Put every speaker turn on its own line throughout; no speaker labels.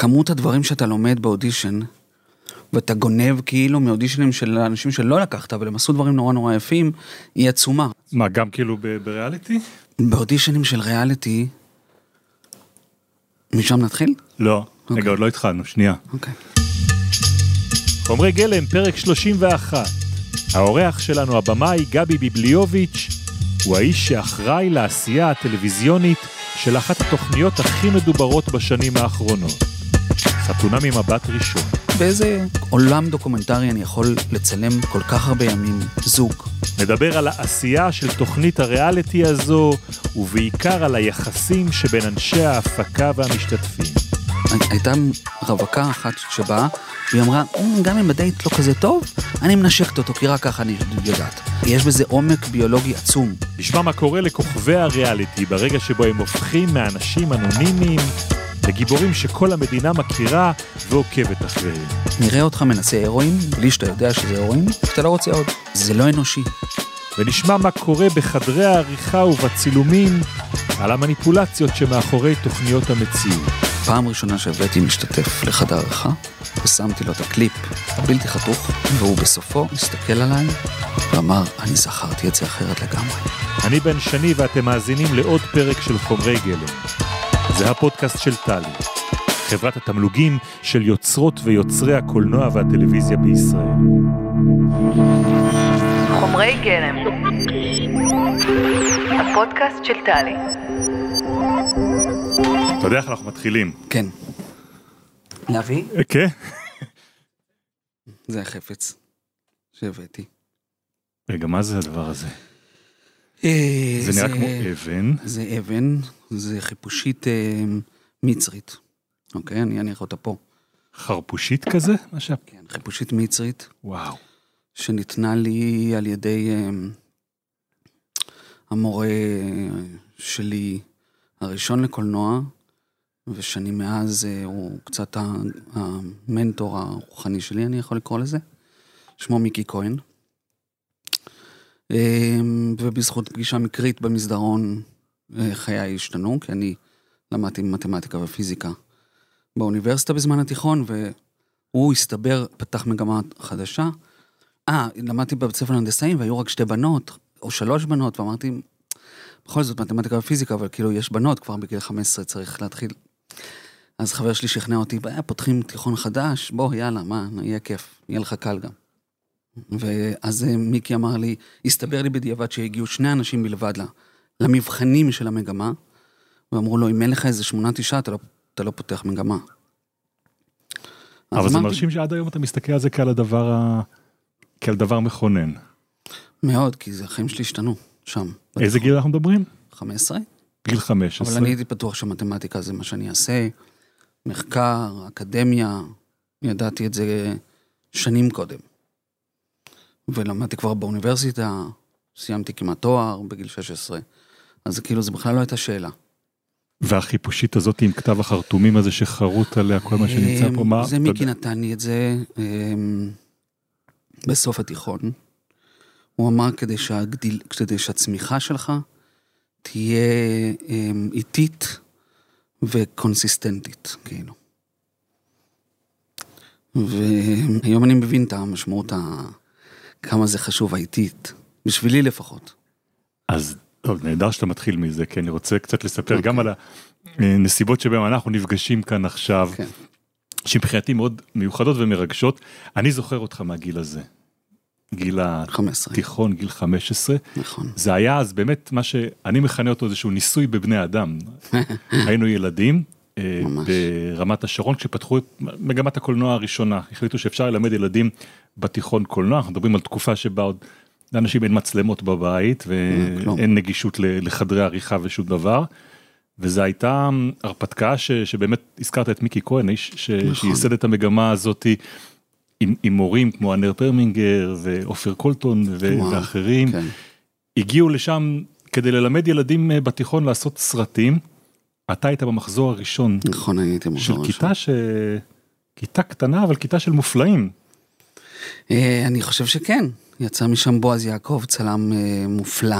כמות הדברים שאתה לומד באודישן, ואתה גונב כאילו מאודישנים של אנשים שלא לקחת, אבל הם עשו דברים נורא נורא יפים, היא עצומה.
מה, גם כאילו ב- בריאליטי?
באודישנים של ריאליטי, משם נתחיל?
לא.
אוקיי.
רגע, עוד לא התחלנו, שנייה.
אוקיי.
חומרי גלם, פרק 31. האורח שלנו, הבמאי גבי ביבליוביץ', הוא האיש שאחראי לעשייה הטלוויזיונית של אחת התוכניות הכי מדוברות בשנים האחרונות. חתונה ממבט ראשון.
באיזה עולם דוקומנטרי אני יכול לצלם כל כך הרבה ימים זוג?
נדבר על העשייה של תוכנית הריאליטי הזו, ובעיקר על היחסים שבין אנשי ההפקה והמשתתפים.
הייתה רווקה אחת שבאה, והיא אמרה, "אמ, גם אם הדייט לא כזה טוב, אני מנשקת אותו, כי רק ככה אני יודעת. יש בזה עומק ביולוגי עצום.
נשמע מה קורה לכוכבי הריאליטי ברגע שבו הם הופכים מאנשים אנונימיים לגיבורים שכל המדינה מכירה ועוקבת אחריהם.
נראה אותך מנסה הרואין, בלי שאתה יודע שזה הרואין, שאתה לא רוצה עוד. זה לא אנושי.
ונשמע מה קורה בחדרי העריכה ובצילומים על המניפולציות שמאחורי תוכניות המציאות.
פעם ראשונה שהבאתי משתתף לחדר עריכה, ושמתי לו את הקליפ הבלתי חתוך, והוא בסופו הסתכל עליי ואמר, אני זכרתי את זה אחרת לגמרי.
אני בן שני ואתם מאזינים לעוד פרק של חומרי גלם. זה הפודקאסט של טלי, חברת התמלוגים של יוצרות ויוצרי הקולנוע והטלוויזיה בישראל.
חומרי גלם. הפודקאסט של טלי.
אתה יודע איך אנחנו מתחילים?
כן. להביא?
כן?
זה החפץ שהבאתי.
רגע, מה זה הדבר הזה?
אה,
זה נראה כמו אבן.
זה אבן, זה חיפושית אה, מצרית. אוקיי, אני אניח אותה פה.
חרפושית כזה? מה שה...
כן, חיפושית מצרית,
וואו.
שניתנה לי על ידי אה, המורה שלי הראשון לקולנוע, ושאני מאז, אה, הוא קצת המנטור הרוחני שלי, אני יכול לקרוא לזה. שמו מיקי כהן. אה, ובזכות פגישה מקרית במסדרון, אה, חיי השתנו, כי אני למדתי מתמטיקה ופיזיקה באוניברסיטה בזמן התיכון, והוא הסתבר, פתח מגמה חדשה. אה, למדתי בבית ספר להנדסאים והיו רק שתי בנות, או שלוש בנות, ואמרתי, בכל זאת מתמטיקה ופיזיקה, אבל כאילו יש בנות, כבר בגיל 15 צריך להתחיל. אז חבר שלי שכנע אותי, "אה, פותחים תיכון חדש, בוא, יאללה, מה, יהיה כיף, יהיה לך קל גם. ואז אה, מיקי אמר לי, הסתבר לי בדיעבד שהגיעו שני אנשים בלבד ל- למבחנים של המגמה, ואמרו לו, אם אין לך איזה שמונה תשעה, אתה לא, אתה לא פותח מגמה.
אבל זה
אמרתי,
מרשים שעד היום אתה מסתכל על זה כעל הדבר ה... כעל דבר מכונן.
מאוד, כי זה החיים שלי השתנו, שם.
איזה גיל אנחנו מדברים?
15?
גיל 15.
אבל אני הייתי בטוח שמתמטיקה זה מה שאני אעשה, מחקר, אקדמיה, ידעתי את זה שנים קודם. ולמדתי כבר באוניברסיטה, סיימתי כמעט תואר בגיל 16, אז כאילו זה בכלל לא הייתה שאלה.
והחיפושית הזאת עם כתב החרטומים הזה שחרוט עליה כל מה שנמצא פה, מה?
זה מיקי נתן לי את זה אמ, בסוף התיכון. הוא אמר כדי, שהגדיל, כדי שהצמיחה שלך תהיה אמ, איטית וקונסיסטנטית, כאילו. והיום אני מבין את המשמעות, ה... כמה זה חשוב האיטית, בשבילי לפחות.
אז טוב, נהדר שאתה מתחיל מזה, כי אני רוצה קצת לספר
אוקיי.
גם על הנסיבות שבהן אנחנו נפגשים כאן עכשיו,
כן.
שמבחינתי מאוד מיוחדות ומרגשות. אני זוכר אותך מהגיל הזה, גיל
15,
התיכון, גיל 15.
נכון.
זה היה אז באמת מה שאני מכנה אותו איזשהו ניסוי בבני אדם. היינו ילדים. אה,
ממש.
ברמת השרון כשפתחו את מגמת הקולנוע הראשונה החליטו שאפשר ללמד ילדים בתיכון קולנוע אנחנו מדברים על תקופה שבה עוד לאנשים אין מצלמות בבית. ואין נגישות ל- לחדרי עריכה ושום דבר. וזו הייתה הרפתקה ש, שבאמת הזכרת את מיקי כהן האיש ש,
נכון.
שייסד את המגמה הזאתי עם, עם מורים כמו אנר פרמינגר ועופר קולטון ו,
וואו,
ואחרים.
כן.
הגיעו לשם כדי ללמד ילדים אה, בתיכון לעשות סרטים. אתה היית במחזור הראשון
נכון, הייתי
של
מחזור
כיתה ש... כיתה קטנה אבל כיתה של מופלאים.
אה, אני חושב שכן. יצא משם בועז יעקב, צלם אה, מופלא.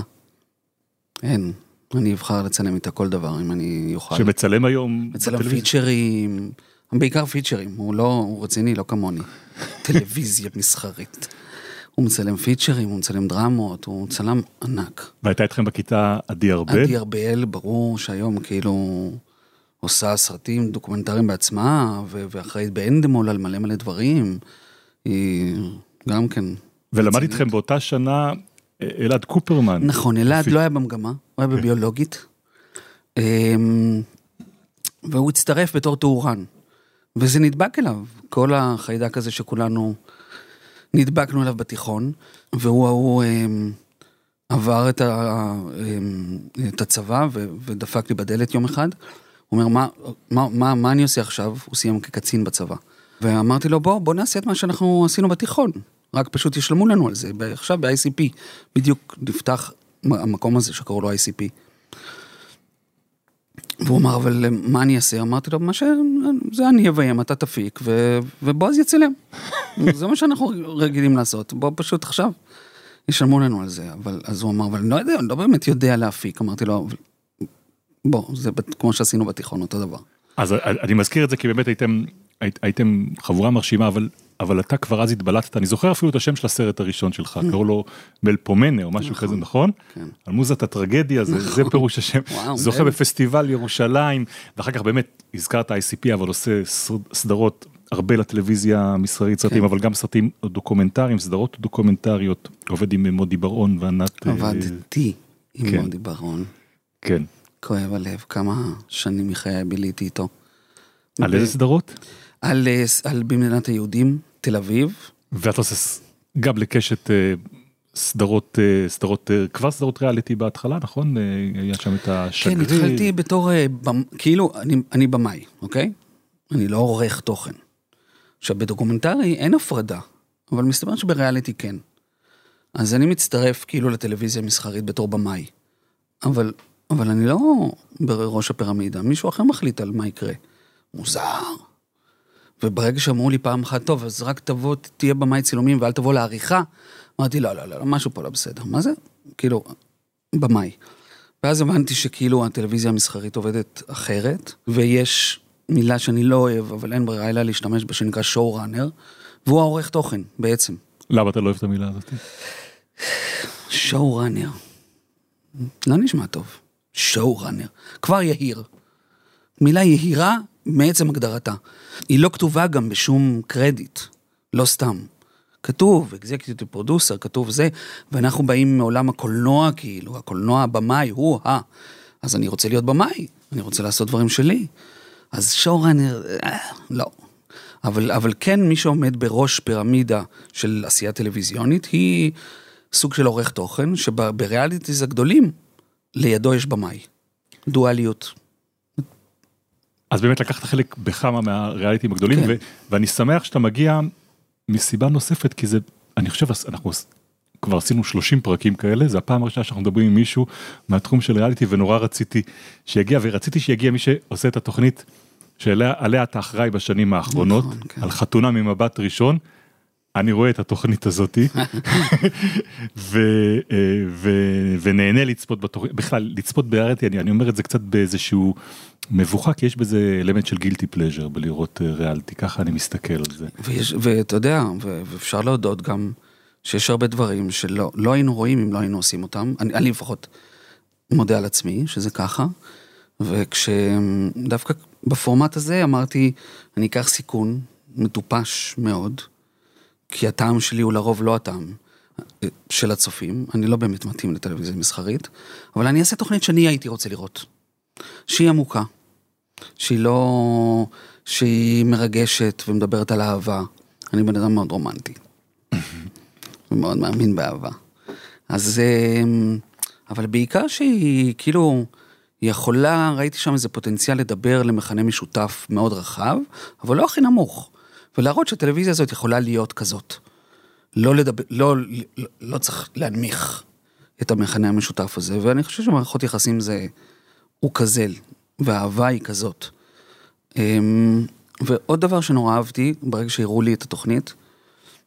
אין, אני אבחר לצלם איתה כל דבר, אם אני אוכל.
שמצלם היום
מצלם
בטלוויזיה.
פיצ'רים, בעיקר פיצ'רים, הוא לא, הוא רציני, לא כמוני. טלוויזיה מסחרית. הוא מצלם פיצ'רים, הוא מצלם דרמות, הוא צלם ענק.
והייתה איתכם בכיתה עדי ארבל?
עדי ארבל, ברור שהיום כאילו עושה סרטים דוקומנטריים בעצמה, ואחראית באנדמול על מלא מלא דברים. היא גם כן.
ולמד. איתכם באותה שנה אה, אלעד קופרמן.
נכון, אלעד לא היה במגמה, הוא היה
כן.
בביולוגית. אמ, והוא הצטרף בתור טהורן. וזה נדבק אליו, כל החיידק הזה שכולנו נדבקנו אליו בתיכון, והוא ההוא אמ, עבר את, ה, אמ, את הצבא ו, ודפק לי בדלת יום אחד. הוא אומר, מה, מה, מה, מה אני עושה עכשיו? הוא סיים כקצין בצבא. ואמרתי לו, בוא, בוא נעשה את מה שאנחנו עשינו בתיכון, רק פשוט ישלמו לנו על זה. עכשיו ב-ICP, בדיוק נפתח המקום הזה שקראו לו ICP. והוא אמר, אבל מה אני אעשה? אמרתי לו, מה ש... זה אני אביים, אתה תפיק, ו... ובועז יצלם. זה מה שאנחנו רגילים לעשות, בוא פשוט עכשיו. ישלמו לנו על זה, אבל אז הוא אמר, אבל אני לא יודע, אני לא באמת יודע להפיק. אמרתי לו, "אבל בוא, זה כמו שעשינו בתיכון, אותו דבר.
אז אני מזכיר את זה כי באמת הייתם, היית- הייתם חבורה מרשימה, אבל, אבל אתה כבר אז התבלטת, אני זוכר אפילו את השם של הסרט הראשון שלך, קראו לו מלפומנה או משהו
נכון,
כזה, נכון?
כן.
על מוזת הטרגדיה, זה, זה פירוש השם, זוכה. בפסטיבל ירושלים, ואחר כך באמת הזכרת ICP, אבל עושה סדרות הרבה לטלוויזיה המסחרית סרטים,
כן.
אבל גם סרטים דוקומנטריים, סדרות דוקומנטריות, עובד עם מודי בר-און וענת... אה,
עבדתי עם
כן.
מודי ברון,
כן.
כואב הלב, כמה שנים מחיי ביליתי איתו.
על איזה סדרות?
על, אה, על במדינת היהודים, תל אביב,
ואת עושה גם לקשת אה, סדרות, אה, סדרות, אה, כבר סדרות ריאליטי בהתחלה, נכון? היה שם את
כן,
השגריר.
התחלתי בתור, כאילו, אני, אני במאי, אוקיי? אני לא עורך תוכן. עכשיו, בדוקומנטרי אין הפרדה, אבל מסתבר שבריאליטי כן. אז אני מצטרף כאילו לטלוויזיה המסחרית בתור במאי. אבל, אבל אני לא בראש הפירמידה, מישהו אחר מחליט על מה יקרה. מוזר. וברגע שאמרו לי פעם אחת, טוב, אז רק תבוא, תהיה במאי צילומים ואל תבוא לעריכה, אמרתי, לא, לא, לא, משהו פה לא בסדר. מה זה? כאילו, במאי. ואז הבנתי שכאילו הטלוויזיה המסחרית עובדת אחרת, ויש מילה שאני לא אוהב, אבל אין ברירה אלא להשתמש בה, שנקרא ראנר, והוא העורך תוכן, בעצם.
למה אתה לא אוהב את המילה הזאת?
ראנר. לא נשמע טוב. ראנר. כבר יהיר. מילה יהירה מעצם הגדרתה. היא לא כתובה גם בשום קרדיט, לא סתם. כתוב, אקזקטיב פרודוסר, כתוב זה, ואנחנו באים מעולם הקולנוע, כאילו, הקולנוע הבמאי הוא ה... אז אני רוצה להיות במאי, אני רוצה לעשות דברים שלי. אז שואו-ראנר, אה, לא. אבל, אבל כן, מי שעומד בראש פירמידה של עשייה טלוויזיונית, היא סוג של עורך תוכן, שבריאליטיז הגדולים, לידו יש במאי. דואליות.
אז באמת לקחת חלק בכמה מהריאליטים הגדולים,
כן.
ו- ואני שמח שאתה מגיע מסיבה נוספת, כי זה, אני חושב, אנחנו כבר עשינו 30 פרקים כאלה, זה הפעם הראשונה שאנחנו מדברים עם מישהו מהתחום של ריאליטי, ונורא רציתי שיגיע, ורציתי שיגיע מי שעושה את התוכנית שעליה עליה אתה אחראי בשנים האחרונות,
נכון, כן.
על חתונה ממבט ראשון. אני רואה את התוכנית הזאתי ו, אה, ו, ונהנה לצפות בתוכנית, בכלל לצפות בריאליטי, אני, אני אומר את זה קצת באיזשהו מבוכה, כי יש בזה אלמנט של גילטי פלז'ר בלראות אה, ריאליטי, ככה אני מסתכל על זה.
ויש, ואתה יודע, ואפשר להודות גם שיש הרבה דברים שלא לא היינו רואים אם לא היינו עושים אותם. אני, אני לפחות מודה על עצמי שזה ככה, וכשדווקא בפורמט הזה אמרתי, אני אקח סיכון מטופש מאוד, כי הטעם שלי הוא לרוב לא הטעם אה, של הצופים, אני לא באמת מתאים לטלוויזיה מסחרית, אבל אני אעשה תוכנית שאני הייתי רוצה לראות, שהיא עמוקה, שהיא לא... שהיא מרגשת ומדברת על אהבה. אני בן אדם מאוד רומנטי. ומאוד מאמין באהבה. אז... אמ, אבל בעיקר שהיא כאילו יכולה, ראיתי שם איזה פוטנציאל לדבר למכנה משותף מאוד רחב, אבל לא הכי נמוך. ולהראות שהטלוויזיה הזאת יכולה להיות כזאת. לא לדבר, לא, לא, לא צריך להנמיך את המכנה המשותף הזה, ואני חושב שמערכות יחסים זה, הוא כזה, והאהבה היא כזאת. אמ, ועוד דבר שנורא אהבתי, ברגע שהראו לי את התוכנית,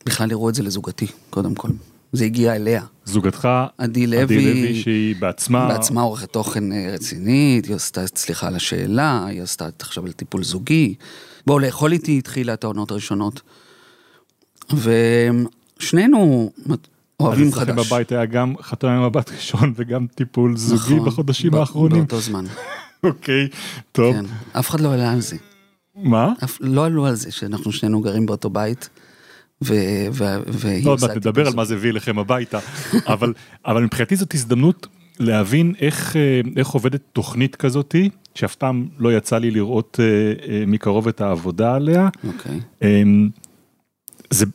בכלל הראו את זה לזוגתי, קודם כל. זה הגיע אליה.
זוגתך,
עדי לוי,
עדי לוי שהיא בעצמה,
בעצמה עורכת תוכן אה, רצינית, היא עשתה סליחה על השאלה, היא עשתה עכשיו על טיפול זוגי, בואו לאכול איתי התחילה את העונות הראשונות. ושנינו אוהבים
אז אצלכם
חדש.
בבית היה גם חתונה עם מבט ראשון וגם טיפול זוגי
נכון,
בחודשים
ב-
האחרונים.
באותו זמן,
אוקיי, טוב.
כן. אף אחד לא עלה על זה.
מה?
אף, לא עלו על זה שאנחנו שנינו גרים באותו בית. ו... ו... והיא
לא עוד מעט נדבר על. מה זה הביא אליכם הביתה, אבל, אבל מבחינתי זאת הזדמנות להבין איך, אה, איך עובדת תוכנית כזאתי, שאף פעם לא יצא לי לראות אה, אה, מקרוב את העבודה עליה.
אוקיי.
אמ, זה,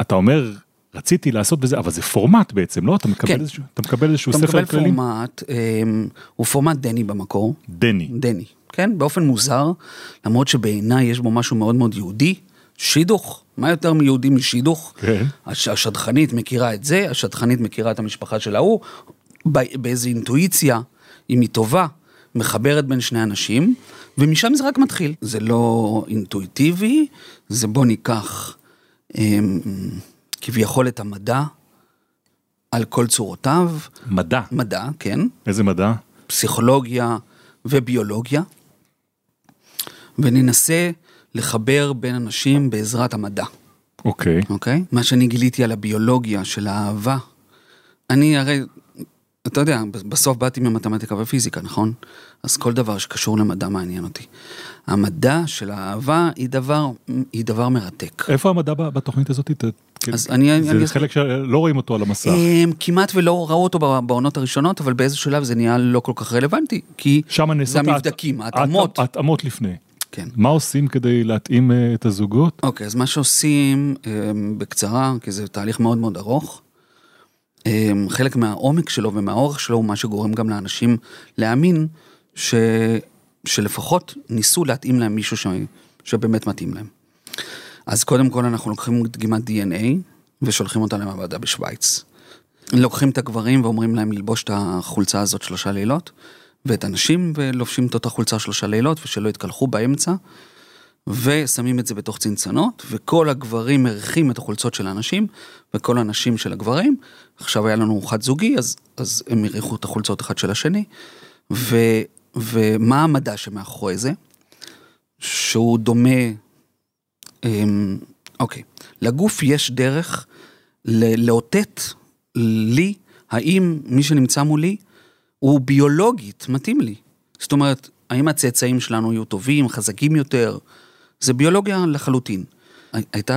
אתה אומר, רציתי לעשות בזה, אבל זה פורמט בעצם, לא? אתה מקבל
כן.
איזשהו, אתה מקבל איזשהו
אתה
ספר
מקבל
כללים?
פורמט, אמ, הוא פורמט דני במקור.
דני.
דני, כן? באופן מוזר, למרות שבעיניי יש בו משהו מאוד מאוד יהודי, שידוך, מה יותר מיהודי משידוך?
כן.
הש, השדכנית מכירה את זה, השדכנית מכירה את המשפחה של ההוא, באיזו אינטואיציה, אם היא טובה, מחברת בין שני אנשים, ומשם זה רק מתחיל. זה לא אינטואיטיבי, זה בוא ניקח אמ, כביכול את המדע על כל צורותיו,
מדע.
מדע, כן,
איזה מדע?
פסיכולוגיה וביולוגיה, וננסה לחבר בין אנשים בעזרת המדע,
אוקיי.
אוקיי? מה שאני גיליתי על הביולוגיה של האהבה, אני הרי, אתה יודע, בסוף באתי ממתמטיקה ופיזיקה, נכון? אז כל דבר שקשור למדע מעניין אותי. המדע של האהבה היא דבר, היא דבר מרתק.
איפה המדע בתוכנית הזאת? כן.
אז אני- אני
זה
אסביר.
חלק שלא רואים אותו על המסך.
אמ, כמעט ולא ראו אותו בעונות הראשונות, אבל באיזה שלב זה נהיה לא כל כך רלוונטי, כי זה המבדקים,
ההת-
ההתאמות.
ההתאמות לפני.
כן.
מה עושים כדי להתאים אה, את הזוגות?
אוקיי, אז מה שעושים, אמ, בקצרה, כי זה תהליך מאוד מאוד ארוך, חלק מהעומק שלו ומהאורך שלו הוא מה שגורם גם לאנשים להאמין ש... שלפחות ניסו להתאים להם מישהו ש... שבאמת מתאים להם. אז קודם כל אנחנו לוקחים דגימת DNA ושולחים אותה למעבדה בשוויץ. לוקחים את הגברים ואומרים להם ללבוש את החולצה הזאת שלושה לילות, ואת הנשים ולובשים את אותה חולצה שלושה לילות ושלא יתקלחו באמצע. ושמים את זה בתוך צנצנות, וכל הגברים מריחים את החולצות של האנשים, וכל הנשים של הגברים. עכשיו היה לנו חד זוגי, אז, אז הם הריחו את החולצות אחד של השני. ו, ומה המדע שמאחורי זה? שהוא דומה, אמ, אוקיי, לגוף יש דרך ל- לאותת לי, האם מי שנמצא מולי הוא ביולוגית מתאים לי. זאת אומרת, האם הצאצאים שלנו יהיו טובים, חזקים יותר? זה ביולוגיה לחלוטין. הי- הייתה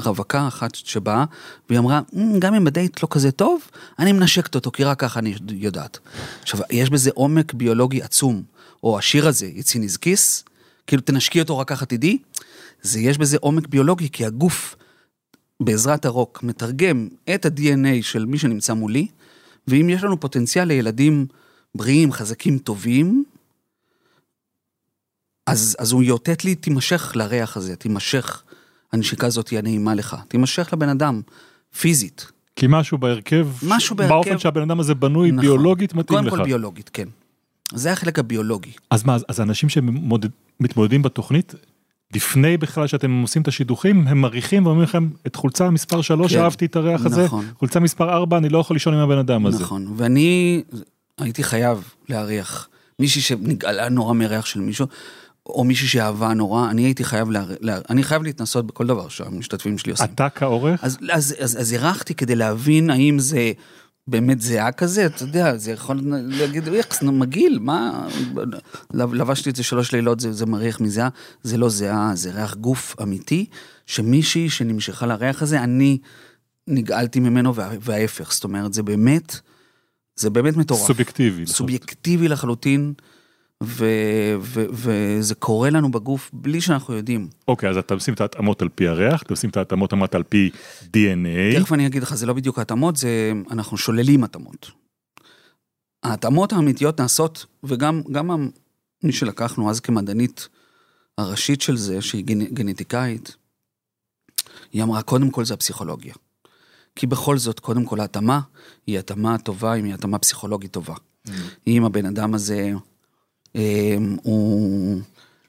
רווקה אחת שבאה, והיא אמרה, "מ, גם אם הדייט לא כזה טוב, אני מנשקת אותו, כי רק ככה אני יודעת. עכשיו, יש בזה עומק ביולוגי עצום. או השיר הזה, יציא נזקיס, כאילו תנשקי אותו רק ככה תדעי, זה יש בזה עומק ביולוגי, כי הגוף, בעזרת הרוק, מתרגם את ה-DNA של מי שנמצא מולי, ואם יש לנו פוטנציאל לילדים בריאים, חזקים, טובים, אז, אז הוא יאותת לי, תימשך לריח הזה, תימשך, הנשיקה הזאת היא הנעימה לך, תימשך לבן אדם, פיזית.
כי משהו בהרכב,
משהו בהרכב-
באופן שהבן אדם הזה בנוי
נכון.
ביולוגית מתאים
קודם
לך.
כל ביולוגית, כן. זה החלק הביולוגי.
אז מה, אז- האנשים שמתמודדים בתוכנית, לפני בכלל שאתם עושים את השידוכים, הם מריחים ואומרים לכם, את חולצה מספר 3
כן,
אהבתי את הריח הזה,
נכון.
חולצה מספר 4 אני לא יכול לישון עם הבן אדם הזה.
נכון, ואני הייתי חייב להריח מישהי שנגאלה נורא מריח של מישהו, או מישהי שאהבה נורא, אני הייתי חייב, לה... לה... אני חייב להתנסות בכל דבר שהמשתתפים שלי עושים.
אתה כעורך?
אז, אז, אז, אז הרחתי כדי להבין האם זה באמת זהה כזה, אתה יודע, זה יכול להגיד, איך, נו, מגעיל, מה, לבשתי את זה שלוש לילות, זה, זה מריח מזהה, זה לא זהה, זה ריח גוף אמיתי, שמישהי שנמשכה לריח הזה, אני נגעלתי ממנו וה, וההפך, זאת אומרת, זה באמת, זה באמת מטורף.
סובייקטיבי.
סובייקטיבי לחלוטין, ו, ו, וזה קורה לנו בגוף בלי שאנחנו יודעים.
אוקיי, אז אתם עושים את ההתאמות על פי הריח, אתם עושים את ההתאמות אמרת על פי DNA.
תכף אני אגיד לך, זה לא בדיוק ההתאמות, זה אנחנו שוללים התאמות. ההתאמות האמיתיות נעשות, וגם גם מי שלקחנו אז כמדענית הראשית של זה, שהיא גנ, גנטיקאית, היא אמרה, קודם כל זה הפסיכולוגיה. כי בכל זאת, קודם כל ההתאמה היא התאמה טובה, אם היא התאמה פסיכולוגית טובה. אם הבן אדם הזה, הוא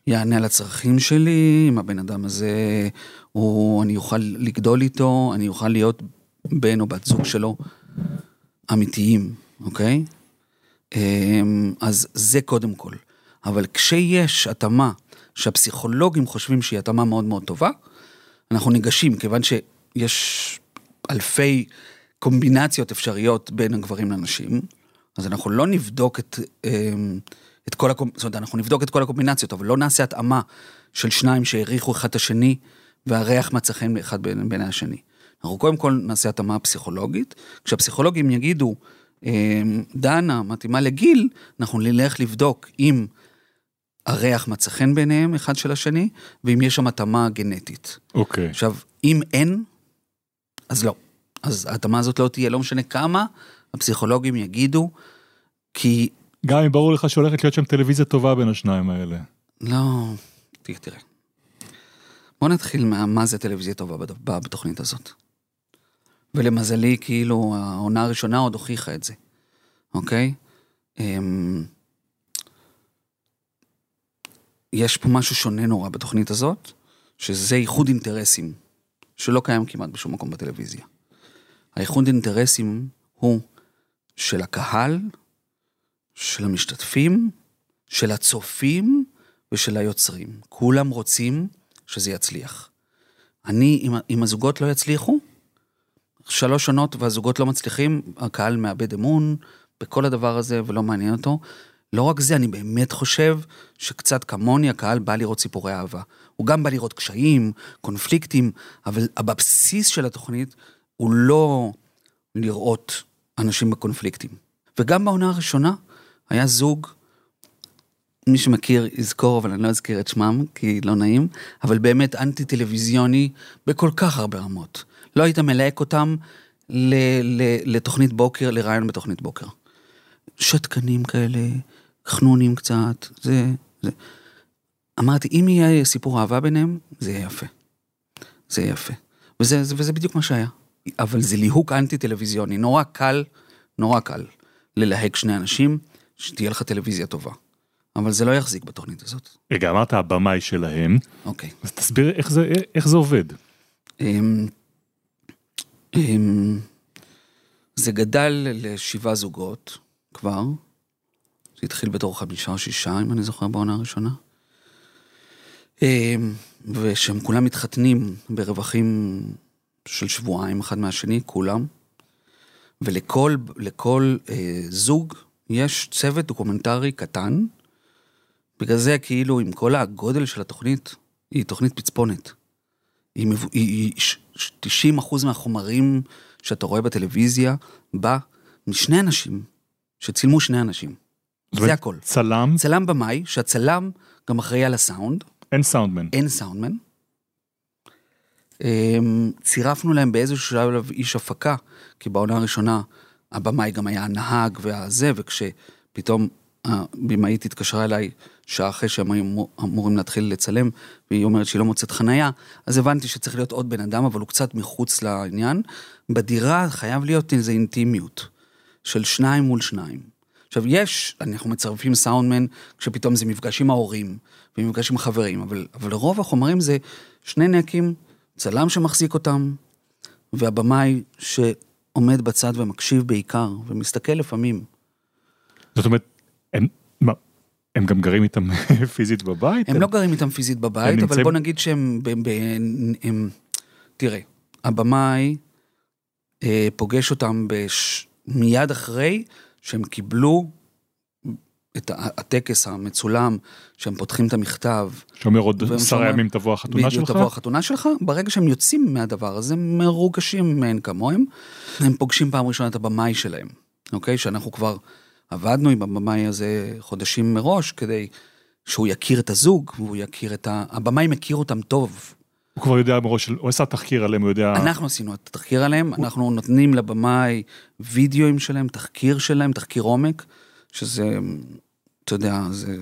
יענה על הצרכים שלי, אם הבן אדם הזה, הוא, אני אוכל לגדול איתו, אני אוכל להיות בן או בת זוג שלו אמיתיים, אוקיי? אה, אז זה קודם כל. אבל כשיש התאמה שהפסיכולוגים חושבים שהיא התאמה מאוד מאוד טובה, אנחנו ניגשים, כיוון שיש אלפי קומבינציות אפשריות בין הגברים לנשים, אז אנחנו לא נבדוק את, אמ, את כל הקומבינציות, זאת אומרת, אנחנו נבדוק את כל הקומבינציות, אבל לא נעשה התאמה של שניים שהעריכו אחד את השני, והריח מצא חן אחד בין, בין השני. אנחנו קודם כל נעשה התאמה פסיכולוגית, כשהפסיכולוגים יגידו, אמ, דנה מתאימה לגיל, אנחנו נלך לבדוק אם הריח מצא חן ביניהם אחד של השני, ואם יש שם התאמה גנטית.
אוקיי.
עכשיו, אם אין, אז לא. אז ההתאמה הזאת לא תהיה, לא משנה כמה הפסיכולוגים יגידו, כי
גם אם ברור לך שהולכת להיות שם טלוויזיה טובה בין השניים האלה.
לא... תראה, תראה. בוא נתחיל מה זה טלוויזיה טובה בתוכנית הזאת. ולמזלי, כאילו, העונה הראשונה עוד הוכיחה את זה, אוקיי? אמ, יש פה משהו שונה נורא בתוכנית הזאת, שזה איחוד אינטרסים, שלא קיים כמעט בשום מקום בטלוויזיה. האיחוד אינטרסים הוא של הקהל, של המשתתפים, של הצופים ושל היוצרים. כולם רוצים שזה יצליח. אני, אם, אם הזוגות לא יצליחו, שלוש שנות והזוגות לא מצליחים, הקהל מאבד אמון בכל הדבר הזה ולא מעניין אותו. לא רק זה, אני באמת חושב שקצת כמוני הקהל בא לראות סיפורי אהבה. הוא גם בא לראות קשיים, קונפליקטים, אבל בבסיס של התוכנית הוא לא לראות אנשים בקונפליקטים. וגם בעונה הראשונה היה זוג, מי שמכיר יזכור, אבל אני לא אזכיר את שמם, כי לא נעים, אבל באמת אנטי טלוויזיוני בכל כך הרבה רמות. לא היית מלהק אותם ל- ל- לתוכנית בוקר, לרעיון בתוכנית בוקר. שתקנים כאלה, חנונים קצת, זה, זה. אמרתי, אם יהיה סיפור אהבה ביניהם, זה יהיה יפה. זה יהיה יפה. וזה, זה, וזה בדיוק מה שהיה. אבל זה ליהוק אנטי טלוויזיוני, נורא קל, נורא קל ללהק שני אנשים, שתהיה לך טלוויזיה טובה. אבל זה לא יחזיק בתוכנית הזאת.
רגע, אמרת הבמאי שלהם,
אוקיי.
אז תסביר איך זה, איך זה עובד.
אמ, אמ, זה גדל לשבעה זוגות כבר. זה התחיל בתור חמישה או שישה, אם אני זוכר, בעונה הראשונה. אמ, ושהם כולם מתחתנים ברווחים של שבועיים אחד מהשני, כולם. ולכל לכל, אה, זוג יש צוות דוקומנטרי קטן. בגלל זה כאילו עם כל הגודל של התוכנית, היא תוכנית פצפונת. היא, מבו- היא, היא ש- ש- 90 אחוז מהחומרים שאתה רואה בטלוויזיה בא משני אנשים, שצילמו שני אנשים. זה הכל.
צלם,
צלם במאי, שהצלם גם אחראי על הסאונד,
אין סאונדמן.
אין סאונדמן. אמ, צירפנו להם באיזשהו שלב איש הפקה, כי בעונה הראשונה הבמאי גם היה הנהג והזה, וכשפתאום הבמאית התקשרה אליי שעה אחרי שהם היו אמור- אמורים להתחיל לצלם, והיא אומרת שהיא לא מוצאת חנייה, אז הבנתי שצריך להיות עוד בן אדם, אבל הוא קצת מחוץ לעניין. בדירה חייב להיות איזו אינטימיות של שניים מול שניים. עכשיו יש, אנחנו מצרפים סאונדמן כשפתאום זה מפגש עם ההורים ומפגש עם חברים, אבל, אבל רוב החומרים זה שני נקים, צלם שמחזיק אותם, והבמאי שעומד בצד ומקשיב בעיקר, ומסתכל לפעמים.
זאת אומרת, הם, מה, הם גם גרים איתם פיזית בבית?
הם לא גרים איתם פיזית בבית,
הם
אבל
נמצאים-
בוא נגיד שהם... ב, ב, הם, תראה, הבמאי אה, פוגש אותם בש, מיד אחרי שהם קיבלו את הטקס המצולם, שהם פותחים את המכתב.
שאומר עוד עשרה ימים תבוא החתונה
בדיוק,
שלך?
תבוא החתונה שלך, ברגע שהם יוצאים מהדבר הזה, הם מרוגשים מאין כמוהם, הם פוגשים פעם ראשונה את הבמאי שלהם, אוקיי? שאנחנו כבר עבדנו עם הבמאי הזה חודשים מראש, כדי שהוא יכיר את הזוג, והוא יכיר את ה... הבמאי מכיר אותם טוב.
הוא כבר יודע מראש, הוא עשה תחקיר עליהם, הוא יודע...
אנחנו עשינו את התחקיר עליהם, אנחנו נותנים לבמאי וידאוים שלהם, תחקיר שלהם, תחקיר עומק, שזה, אתה יודע, זה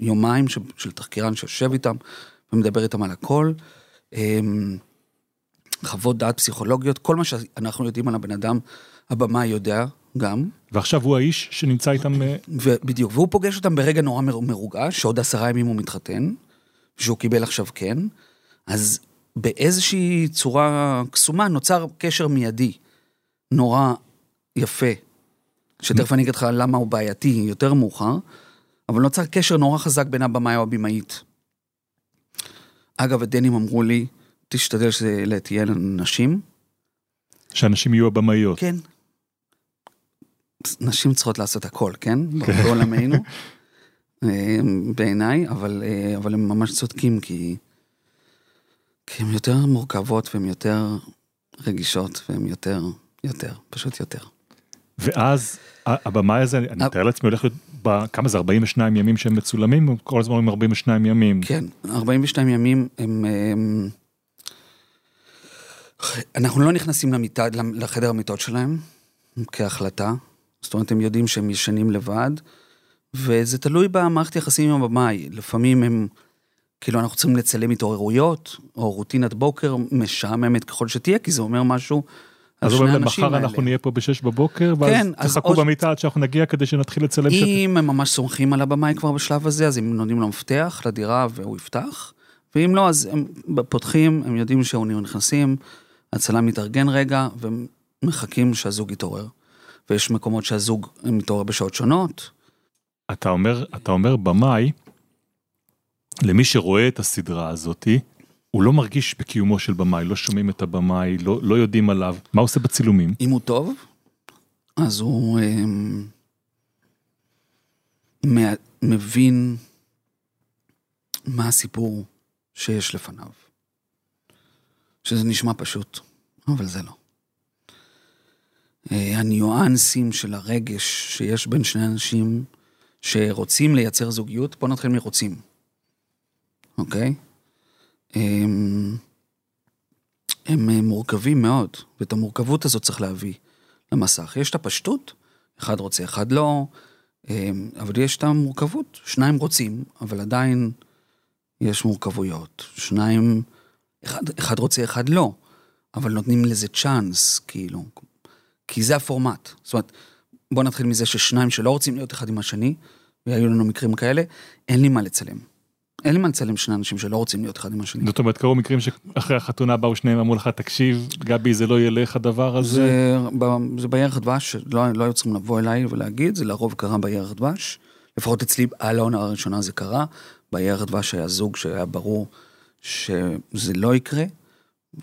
יומיים של, של תחקירן שיושב איתם ומדבר איתם על הכל. אמ, חוות דעת פסיכולוגיות, כל מה שאנחנו יודעים על הבן אדם, הבמאי יודע גם,
ועכשיו הוא האיש שנמצא איתם... אה,
בדיוק, והוא פוגש אותם ברגע נורא מר- מרוגש, שעוד עשרה ימים הוא מתחתן, שהוא קיבל עכשיו כן, אז באיזושהי צורה קסומה נוצר קשר מיידי, נורא יפה, שתכף אני אגיד לך למה הוא בעייתי יותר מאוחר, אבל נוצר קשר נורא חזק בין הבמאי או הבמאית אגב, הדנים אמרו לי, תשתדל שאלה תהיה נשים.
שאנשים יהיו הבמאיות.
כן. נשים צריכות לעשות הכל, כן? בעולמנו. אה, בעיניי, אבל, אה, אבל הם ממש צודקים, כי, כי הן יותר מורכבות והן יותר רגישות והן יותר, יותר, פשוט יותר.
ואז הבמאי הזה, אני. מתאר לעצמי, הולך להיות, כמה זה, 42 ימים שהם מצולמים? או כל הזמן אומרים 42 ימים.
כן, 42 ימים הם... הם... אנחנו לא נכנסים למיטה, לחדר המיטות שלהם כהחלטה. זאת אומרת, הם יודעים שהם ישנים לבד, וזה תלוי במערכת יחסים עם הבמאי. לפעמים הם, כאילו, אנחנו צריכים לצלם התעוררויות, או רוטינת בוקר משעממת ככל שתהיה, כי זה אומר משהו
אז אומרים להם, מחר. אנחנו נהיה פה בשש בבוקר, ואז
כן, אז
תחכו
ש-
במיטה עד שאנחנו נגיע כדי שנתחיל לצלם.
אם הם ממש סומכים על הבמאי כבר בשלב הזה, אז הם נותנים לו מפתח לדירה והוא יפתח, ואם לא, אז הם פותחים, הם יודעים שהוא נכנסים, הצלם מתארגן רגע, ומחכים שהזוג יתעורר. ויש מקומות שהזוג מתעורר בשעות שונות.
אתה אומר, אתה אומר במאי, למי שרואה את הסדרה הזאתי, הוא לא מרגיש בקיומו של במאי, לא שומעים את הבמאי, לא, לא יודעים עליו. מה הוא עושה בצילומים?
אם הוא טוב, אז הוא אמ, מה- מבין מה הסיפור שיש לפניו. שזה נשמע פשוט, אבל זה לא. אה, הניואנסים של הרגש שיש בין שני אנשים שרוצים לייצר זוגיות, בואו נתחיל מרוצים, אוקיי? הם, הם מורכבים מאוד, ואת המורכבות הזאת צריך להביא למסך. יש את הפשטות, אחד רוצה, אחד לא, אבל יש את המורכבות. שניים רוצים, אבל עדיין יש מורכבויות. שניים, אחד, אחד רוצה, אחד לא, אבל נותנים לזה צ'אנס, כאילו. כי זה הפורמט. זאת אומרת, בוא נתחיל מזה ששניים שלא רוצים להיות אחד עם השני, והיו לנו מקרים כאלה, אין לי מה לצלם. אין לי מה לצלם שני אנשים שלא רוצים להיות אחד עם השני.
זאת אומרת, קרו מקרים שאחרי החתונה באו שניהם אמרו לך, תקשיב, גבי, זה לא ילך הדבר הזה.
זה, ב- זה בירח דבש, לא, לא היו צריכים לבוא אליי ולהגיד, זה לרוב קרה בירח דבש. לפחות אצלי, על העונה הראשונה זה קרה. בירח דבש היה זוג שהיה ברור שזה לא יקרה,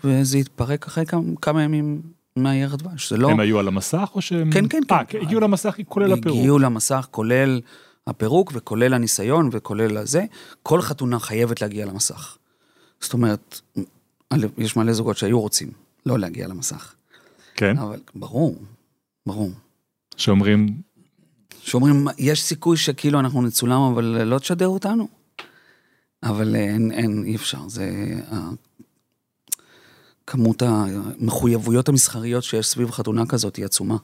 וזה התפרק אחרי כמה, כמה ימים מהירח דבש. זה לא...
הם היו על המסך או שהם...
כן, כן,
אה,
כן.
הגיעו למסך כולל הפירוק.
הגיעו למסך, כולל הפירוק וכולל הניסיון וכולל הזה. כל חתונה חייבת להגיע למסך. זאת אומרת, יש מלא זוגות שהיו רוצים לא להגיע למסך.
כן,
אבל ברור, ברור.
שאומרים,
שאומרים, יש סיכוי שכאילו אנחנו נצולם, אבל לא תשדר אותנו. אבל אין, אין, אי אפשר, זה... כמות המחויבויות המסחריות שיש סביב חתונה כזאת היא עצומה.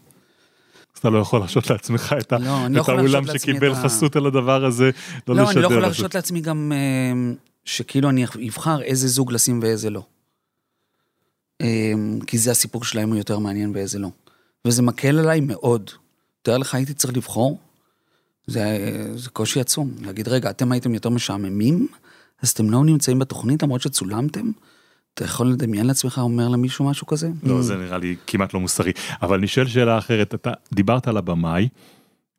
אז אתה לא יכול להרשות לעצמך את
לא, לא
את האולם שקיבל
את
חסות על הדבר הזה, לא
לא,
לשדר
אני לא יכול. להרשות לעצמי גם אה, שכאילו אני אבחר איזה זוג לשים ואיזה לא. אה, כי זה הסיפור שלהם הוא יותר מעניין ואיזה לא. וזה מקל עליי מאוד. תאר לך, הייתי צריך לבחור, זה, זה קושי עצום. להגיד, רגע, אתם הייתם יותר משעממים, אז אתם לא נמצאים בתוכנית למרות שצולמתם? אתה יכול לדמיין לעצמך אומר למישהו משהו כזה?
לא, זה נראה לי כמעט לא מוסרי. אבל אני שואל שאלה אחרת, אתה דיברת על הבמאי,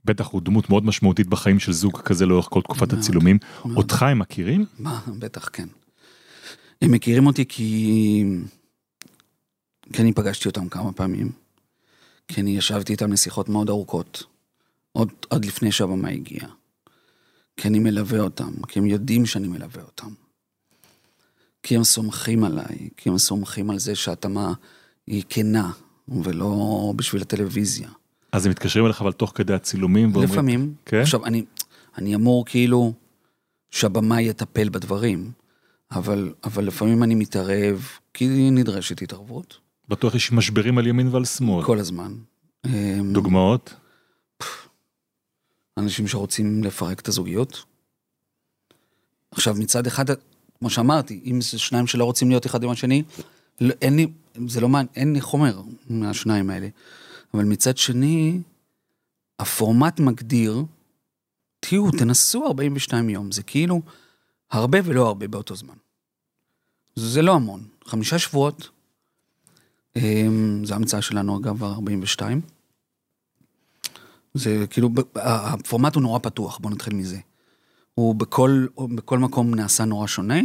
בטח הוא דמות מאוד משמעותית בחיים של זוג כזה לאורך כל תקופת
מאוד,
הצילומים.
מאוד.
אותך הם מכירים?
מה, בטח, כן. הם מכירים אותי כי... כי אני פגשתי אותם כמה פעמים. כי אני ישבתי איתם לשיחות מאוד ארוכות. עוד, עוד לפני שהבמה הגיעה. כי אני מלווה אותם, כי הם יודעים שאני מלווה אותם. כי הם סומכים עליי, כי הם סומכים על זה שההתאמה היא כנה, ולא בשביל הטלוויזיה.
אז הם מתקשרים אליך אבל תוך כדי הצילומים ואומרים,
לפעמים.
כן?
עכשיו, אני, אני אמור כאילו שהבמאי יטפל בדברים, אבל, אבל לפעמים אני מתערב, כי נדרשת התערבות,
בטוח יש משברים על ימין ועל שמאל.
כל הזמן. אמ,
דוגמאות?
אנשים שרוצים לפרק את הזוגיות. עכשיו, מצד אחד, כמו שאמרתי, אם זה שניים שלא רוצים להיות אחד עם השני, לא, אין לי, זה לא מעניין, אין לי חומר מהשניים האלה. אבל מצד שני, הפורמט מגדיר, תהיו, תנסו 42 יום, זה כאילו הרבה ולא הרבה באותו זמן. זה לא המון, חמישה שבועות, אמ, זו המצאה שלנו אגב, ה-42. זה כאילו, הפורמט הוא נורא פתוח, בוא נתחיל מזה. הוא בכל, הוא בכל מקום נעשה נורא שונה,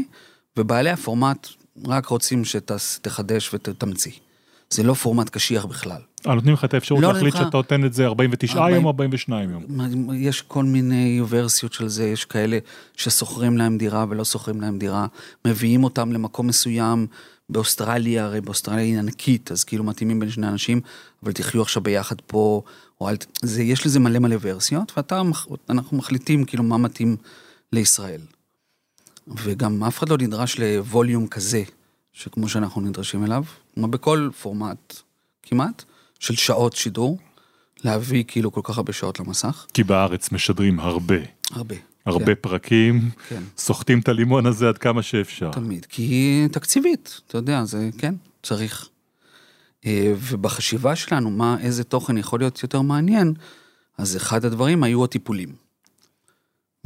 ובעלי הפורמט רק רוצים שתחדש ותמציא. זה לא פורמט קשיח בכלל.
אה, נותנים לך את האפשרות
לא,
להחליט
לך-
שאתה נותן את זה 49
40
יום או 42 יום.
יש כל מיני ורסיות של זה, יש כאלה ששוכרים להם דירה ולא שוכרים להם דירה, מביאים אותם למקום מסוים באוסטרליה, הרי באוסטרליה היא ענקית, אז כאילו מתאימים בין שני אנשים, אבל תחיו עכשיו ביחד פה, או אל... זה, יש לזה מלא מלא ורסיות, ואתה, אנחנו מחליטים כאילו מה מתאים לישראל. וגם אף אחד לא נדרש לווליום כזה, שכמו שאנחנו נדרשים אליו, כמו בכל פורמט כמעט, של שעות שידור, להביא כאילו כל כך הרבה שעות למסך.
כי בארץ משדרים הרבה,
הרבה.
הרבה
כן,
פרקים,
כן,
סוחטים את הלימון הזה עד כמה שאפשר.
תמיד. כי תקציבית, אתה יודע, זה כן, צריך. אה, ובחשיבה שלנו, מה, איזה תוכן יכול להיות יותר מעניין, אז אחד הדברים היו הטיפולים.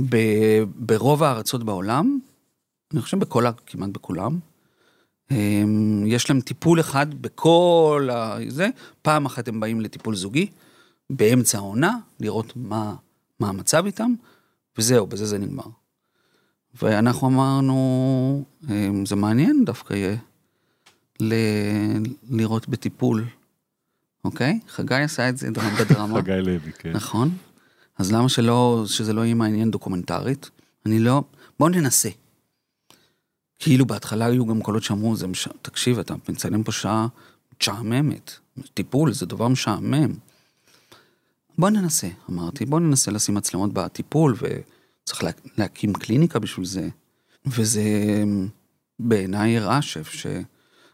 ב- ברוב הארצות בעולם, אני חושב בכל, כמעט בכולם, יש להם טיפול אחד בכל ה... זה, פעם אחת הם באים לטיפול זוגי, באמצע העונה, לראות מה, מה המצב איתם, וזהו, בזה זה נגמר. ואנחנו אמרנו, אה, זה מעניין דווקא יהיה ל- לראות בטיפול, אוקיי? חגי עשה את זה דרמה בדרמה.
חגי לוי, כן.
נכון. אז למה שלא, שזה לא יהיה מעניין דוקומנטרית? אני לא, בואו ננסה. כאילו בהתחלה היו גם קולות שאמרו, זה מש... תקשיב, אתה מצלם פה שעה משעממת. טיפול זה דבר משעמם. בוא ננסה, אמרתי, בוא ננסה לשים מצלמות בטיפול, וצריך לה... להקים קליניקה בשביל זה. וזה בעיניי הראה ש...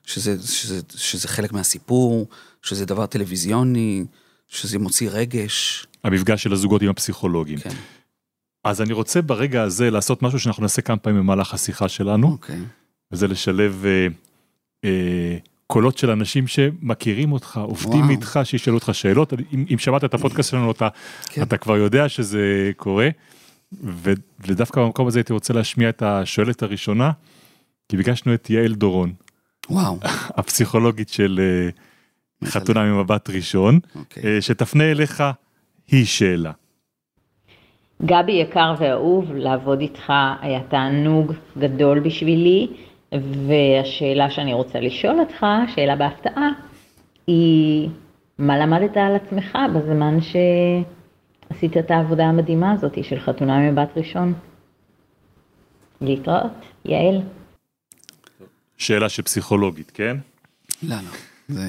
שזה, שזה, שזה חלק מהסיפור, שזה דבר טלוויזיוני, שזה מוציא רגש.
המפגש של הזוגות עם הפסיכולוגים.
כן,
אז אני רוצה ברגע הזה לעשות משהו שאנחנו נעשה כמה פעמים במהלך השיחה שלנו,
אוקיי.
וזה לשלב אה, אה, קולות של אנשים שמכירים אותך, עובדים
וואו.
איתך, שישאלו אותך שאלות. אם, אם שמעת את הפודקאסט שלנו, אתה,
כן.
אתה כבר יודע שזה קורה. ו, ודווקא במקום הזה הייתי רוצה להשמיע את השואלת הראשונה, כי ביקשנו את יעל דורון,
וואו,
הפסיכולוגית של אה, חתונה ממבט ראשון,
אוקיי.
אה, שתפנה אליך היא שאלה.
גבי יקר ואהוב, לעבוד איתך היה תענוג גדול בשבילי, והשאלה שאני רוצה לשאול אותך, שאלה בהפתעה, היא מה למדת על עצמך בזמן שעשית את העבודה המדהימה הזאת של חתונה ממבט ראשון? להתראות, יעל.
שאלה של פסיכולוגית, כן?
לא, לא, זה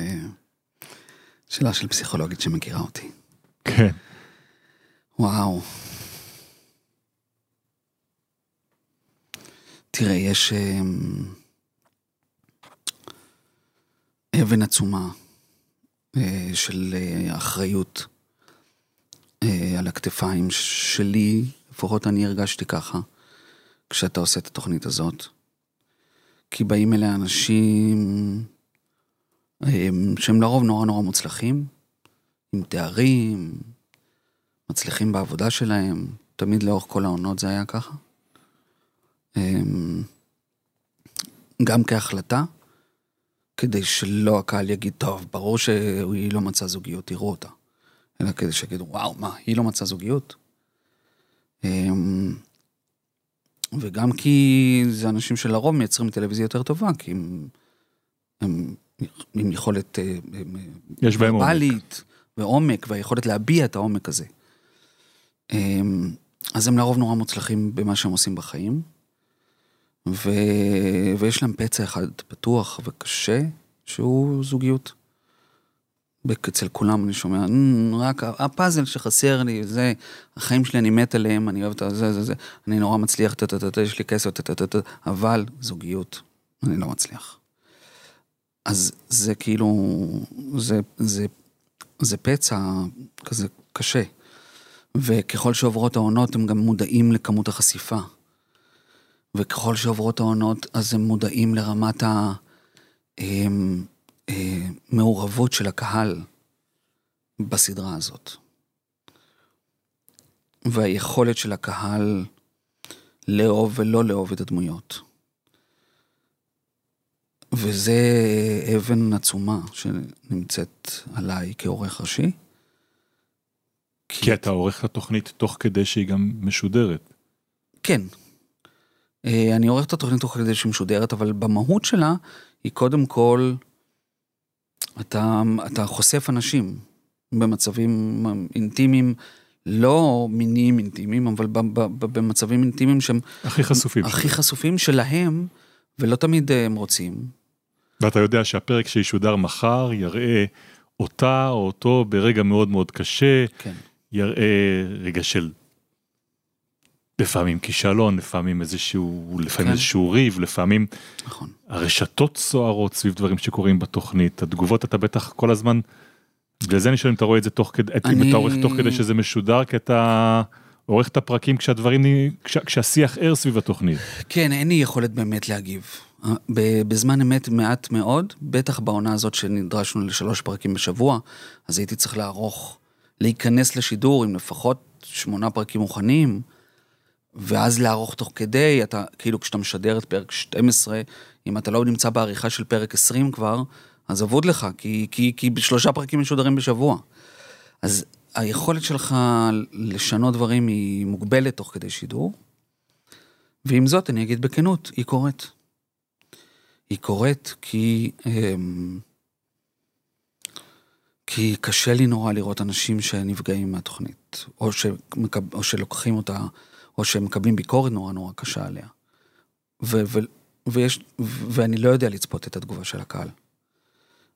שאלה של פסיכולוגית שמכירה אותי.
כן.
וואו. תראה, יש אמ, אבן עצומה אה, של אה, אחריות אה, על הכתפיים שלי, לפחות אני הרגשתי ככה, כשאתה עושה את התוכנית הזאת. כי באים אליה אנשים שהם לרוב נורא נורא מוצלחים, עם תארים, מצליחים בעבודה שלהם, תמיד לאורך כל העונות זה היה ככה. אמ, גם כהחלטה, כדי שלא הקהל יגיד, טוב, ברור שהיא לא מצאה זוגיות, תראו אותה. אלא כדי שיגידו, וואו, מה, היא לא מצאה זוגיות? אמ, וגם כי זה אנשים שלרוב מייצרים טלוויזיה יותר טובה, כי הם, הם עם יכולת אה, הם,
יש בהם עומק.
ועומק, והיכולת להביע את העומק הזה. אמ, אז הם לרוב נורא מוצלחים במה שהם עושים בחיים, ו... ויש להם פצע אחד פתוח וקשה, שהוא זוגיות. אצל כולם אני שומע, "אמ, רק הפאזל שחסר לי, זה, החיים שלי, אני מת עליהם, אני אוהב את זה, זה, זה, אני נורא מצליח, טה, טה, טה, טה, יש לי כסף, טה, טה, טה, טה, אבל זוגיות, אני לא מצליח. אז זה כאילו, זה, זה, זה פצע כזה קשה. וככל שעוברות העונות, הם גם מודעים לכמות החשיפה. וככל שעוברות העונות, אז הם מודעים לרמת המעורבות של הקהל בסדרה הזאת. והיכולת של הקהל לאהוב ולא לאהוב את הדמויות. וזה אבן עצומה שנמצאת עליי כעורך ראשי.
כי אתה עורך את התוכנית תוך כדי שהיא גם משודרת.
כן. אה, אני עורך את התוכנית תוך כדי שהיא משודרת, אבל במהות שלה, היא קודם כל, אתה, אתה חושף אנשים במצבים אינטימיים, לא מיניים אינטימיים, אבל במצבים אינטימיים שהם
הכי חשופים.
הכי חשופים שלהם, ולא תמיד אה, הם רוצים.
ואתה יודע שהפרק שישודר מחר יראה אותה או אותו ברגע מאוד מאוד קשה,
כן.
יראה רגע של לפעמים כישלון, לפעמים איזשהו, לפעמים
כן.
איזשהו ריב, לפעמים
נכון.
הרשתות סוערות סביב דברים שקורים בתוכנית, התגובות אתה בטח כל הזמן, בגלל זה אני שואל אם אתה רואה את זה תוך כדי, אם
אני-
אתה עורך תוך כדי שזה משודר, כי אתה עורך את הפרקים כשהדברים, נהי- כש, כשהשיח ער סביב התוכנית.
כן, אין לי יכולת באמת להגיב. בזמן אמת מעט מאוד, בטח בעונה הזאת שנדרשנו לשלוש פרקים בשבוע, אז הייתי צריך לערוך, להיכנס לשידור עם לפחות שמונה פרקים מוכנים, ואז לערוך תוך כדי, אתה, כאילו כשאתה משדר את פרק 12, אם אתה לא נמצא בעריכה של פרק 20 כבר, אז אבוד לך, כי, כי, כי שלושה פרקים משודרים בשבוע. אז היכולת שלך לשנות דברים היא מוגבלת תוך כדי שידור. ועם זאת, אני אגיד בכנות, היא קורית. היא קורית כי... אמ, כי קשה לי נורא לראות אנשים שנפגעים מהתוכנית, או, שמקב, או שלוקחים אותה, או שמקבלים ביקורת נורא נורא קשה עליה. ו, ו, ויש, ו, ואני לא יודע לצפות את התגובה של הקהל.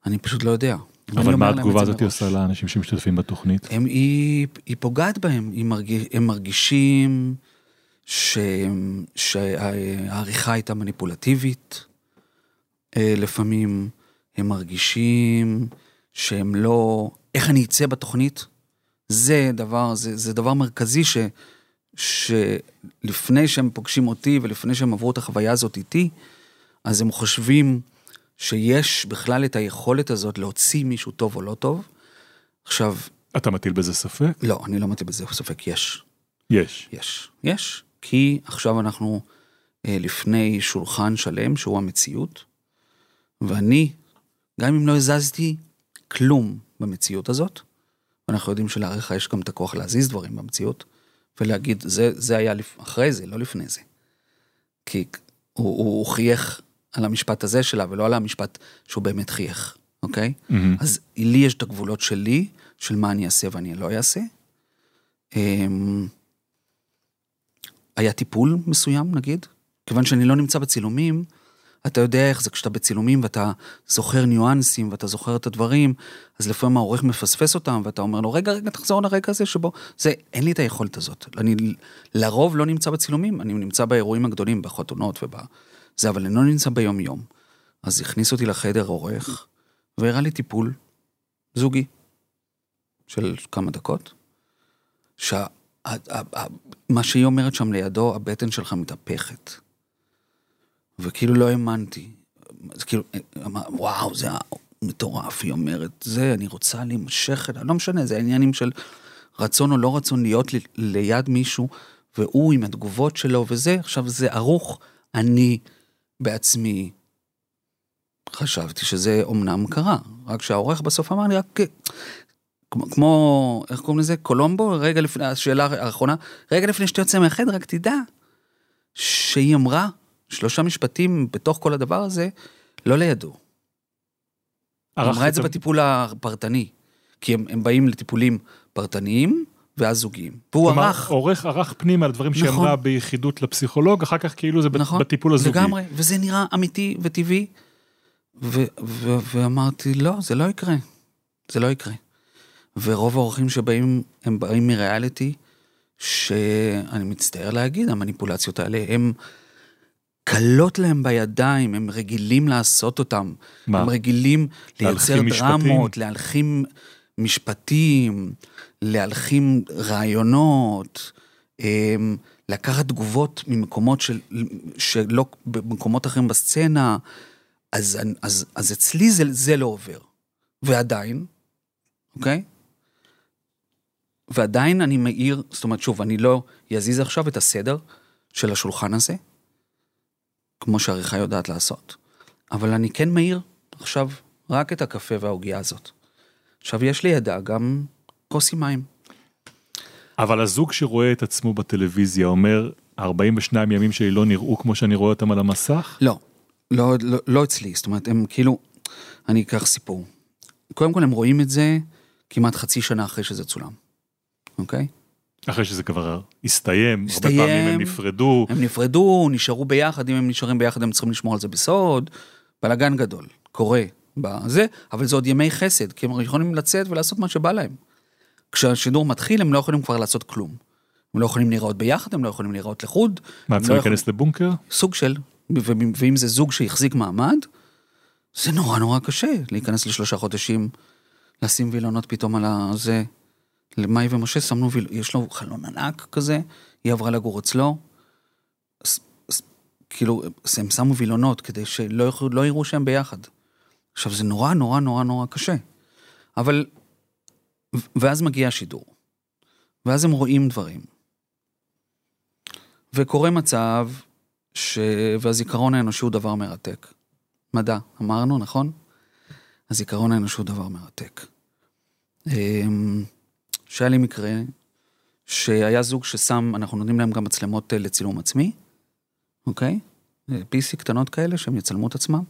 אני פשוט לא יודע.
אבל מה התגובה הזאת. עושה לאנשים שמשתתפים בתוכנית?
הם, היא, היא פוגעת בהם, היא מרגיש, הם מרגישים ש, שהעריכה הייתה מניפולטיבית, לפעמים הם מרגישים שהם לא... איך אני אצא בתוכנית? זה דבר, זה, זה דבר מרכזי ש, שלפני שהם פוגשים אותי ולפני שהם עברו את החוויה הזאת איתי, אז הם חושבים שיש בכלל את היכולת הזאת להוציא מישהו טוב או לא טוב. עכשיו,
אתה מטיל בזה ספק?
לא, אני לא מטיל בזה ספק, יש.
יש.
יש. יש. כי עכשיו אנחנו אה, לפני שולחן שלם, שהוא המציאות, ואני, גם אם לא הזזתי כלום במציאות הזאת, ואנחנו יודעים שלעריכה יש גם את הכוח להזיז דברים במציאות, ולהגיד, זה, זה היה לפ... אחרי זה, לא לפני זה. כי הוא, הוא, הוא חייך על המשפט הזה שלה, ולא על המשפט שהוא באמת חייך, אוקיי?
מהמם.
אז לי יש את הגבולות שלי, של מה אני אעשה ואני לא אעשה. אמ, היה טיפול מסוים, נגיד, כיוון שאני לא נמצא בצילומים, אתה יודע איך זה כשאתה בצילומים ואתה זוכר ניואנסים ואתה זוכר את הדברים, אז לפעמים העורך מפספס אותם ואתה אומר לו, רגע, רגע, תחזור לרגע הזה שבו... זה, אין לי את היכולת הזאת. אני לרוב לא נמצא בצילומים, אני נמצא באירועים הגדולים, בחתונות וב... זה, אבל אני לא נמצא ביום-יום. אז הכניס אותי לחדר עורך, והראה לי טיפול זוגי של כמה דקות, שה... ה- ה- ה- מה שהיא אומרת שם לידו, הבטן שלך מתהפכת. וכאילו לא האמנתי. זה כאילו, אמר, וואו, זה מטורף, היא אומרת, זה, אני רוצה להימשך, אליה." לא משנה, זה העניינים של רצון או לא רצון להיות ל- ליד מישהו, והוא עם התגובות שלו וזה, עכשיו זה ערוך, אני בעצמי חשבתי שזה אומנם קרה, רק שהעורך בסוף אמר לי, רק כמו, כמו, איך קוראים לזה? קולומבו, רגע לפני, השאלה האחרונה, רגע לפני שאתה יוצא מהחדר, רק תדע שהיא אמרה שלושה משפטים בתוך כל הדבר הזה, לא לידו. היא אמרה את זה בטיפול הפרטני, כי הם, הם באים לטיפולים פרטניים ואז זוגיים. והוא
כלומר,
ערך.
עורך ערך פנימה על דברים שהיא
נכון.
אמרה ביחידות לפסיכולוג, אחר כך כאילו זה
נכון,
בטיפול הזוגי.
לגמרי, וזה נראה אמיתי וטבעי. ו- ו- ואמרתי, לא, זה לא יקרה. זה לא יקרה. ורוב האורחים שבאים, הם באים מריאליטי, שאני מצטער להגיד, המניפולציות האלה, הם קלות להם בידיים, הם רגילים לעשות אותם.
מה?
הם רגילים לייצר? דרמות, להלחים משפטים, להלחים רעיונות, אמ, לקחת תגובות ממקומות של, שלא, במקומות אחרים בסצנה, אז, אז, אז אצלי זה, זה לא עובר. ועדיין, אוקיי? ועדיין אני מעיר, זאת אומרת, שוב, אני לא אזיז עכשיו את הסדר של השולחן הזה, כמו שעריכה יודעת לעשות, אבל אני כן מעיר עכשיו רק את הקפה והעוגיה הזאת. עכשיו, יש לידה גם כוס עם מים.
אבל הזוג שרואה את עצמו בטלוויזיה אומר, ה-42 ימים שלי לא נראו כמו שאני רואה אותם על המסך?
לא, לא, לא, לא אצלי, זאת אומרת, הם כאילו, אני אקח סיפור. קודם כל הם רואים את זה כמעט חצי שנה אחרי שזה צולם, אוקיי?
אחרי שזה כבר הסתיים,
הסתיים.
הרבה פעמים הם נפרדו.
הם נפרדו, נשארו ביחד, אם הם נשארים ביחד הם צריכים לשמור על זה בסוד, בלאגן גדול, קורה בזה, אבל זה עוד ימי חסד, כי הם יכולים לצאת ולעשות מה שבא להם. כשהשידור מתחיל הם לא יכולים כבר לעשות כלום. הם לא יכולים להיראות ביחד, הם לא יכולים להיראות לחוד.
מה, צריכים
לא
להיכנס לבונקר?
סוג של, ואם זה זוג שהחזיק מעמד, זה נורא נורא קשה להיכנס לשלושה חודשים, לשים וילונות פתאום על הזה. למאי ומשה שמנו ויל... יש לו חלון ענק כזה, היא עברה לגור אצלו. ס- ס- כאילו, הם שמו וילונות כדי שלא יכלו- לא יראו שהם ביחד. עכשיו, זה נורא נורא נורא נורא קשה. אבל, ואז מגיע השידור. ואז הם רואים דברים. וקורה מצב ש... והזיכרון האנושי הוא דבר מרתק. מדע, אמרנו, נכון? הזיכרון האנושי הוא דבר מרתק. שהיה לי מקרה שהיה זוג ששם, אנחנו נותנים להם גם מצלמות אה, לצילום עצמי, אוקיי? אה, PC קטנות כאלה שהם יצלמו את עצמם.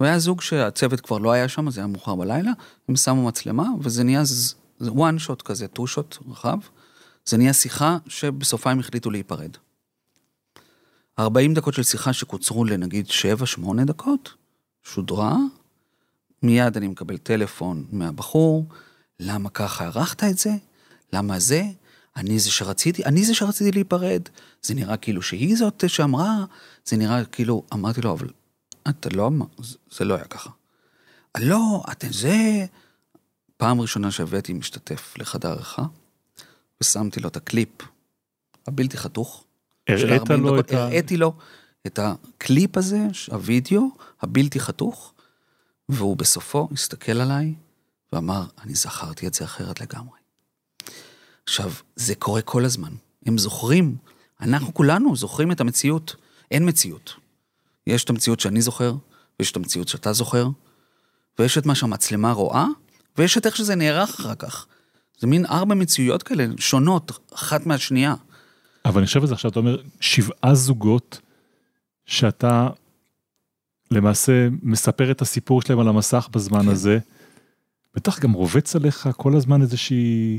והיה זוג שהצוות כבר לא היה שם, זה היה מאוחר בלילה, הם שמו מצלמה, וזה נהיה זה one shot כזה, two shot רחב. זה נהיה שיחה שבסופה הם החליטו להיפרד. 40 דקות של שיחה שקוצרו לנגיד 7-8 דקות, שודרה, מיד אני מקבל טלפון מהבחור, למה ככה ערכת את זה? למה זה? אני זה שרציתי, אני זה שרציתי להיפרד. זה נראה כאילו שהיא זאת שאמרה, זה נראה כאילו, אמרתי לו, אבל אתה לא אמר, זה, לא היה ככה. לא, אתה זה... פעם ראשונה שהבאתי משתתף לחדר עריכה, ושמתי לו את הקליפ הבלתי חתוך.
הראית לו 40
דקות.
את ה...
הראיתי לו את הקליפ הזה, הווידאו, הבלתי חתוך, והוא בסופו הסתכל עליי ואמר, אני זכרתי את זה אחרת לגמרי. עכשיו, זה קורה כל הזמן. הם זוכרים, אנחנו כולנו זוכרים את המציאות. אין מציאות. יש את המציאות שאני זוכר, ויש את המציאות שאתה זוכר, ויש את מה שהמצלמה רואה, ויש את איך שזה נערך אחר כך. זה מין ארבע מציאויות כאלה, שונות, אחת מהשנייה.
אבל אני חושב על זה עכשיו, אתה אומר, שבעה זוגות שאתה למעשה מספר את הסיפור שלהם על המסך בזמן
כן.
הזה, בטח גם רובץ עליך כל הזמן איזושהי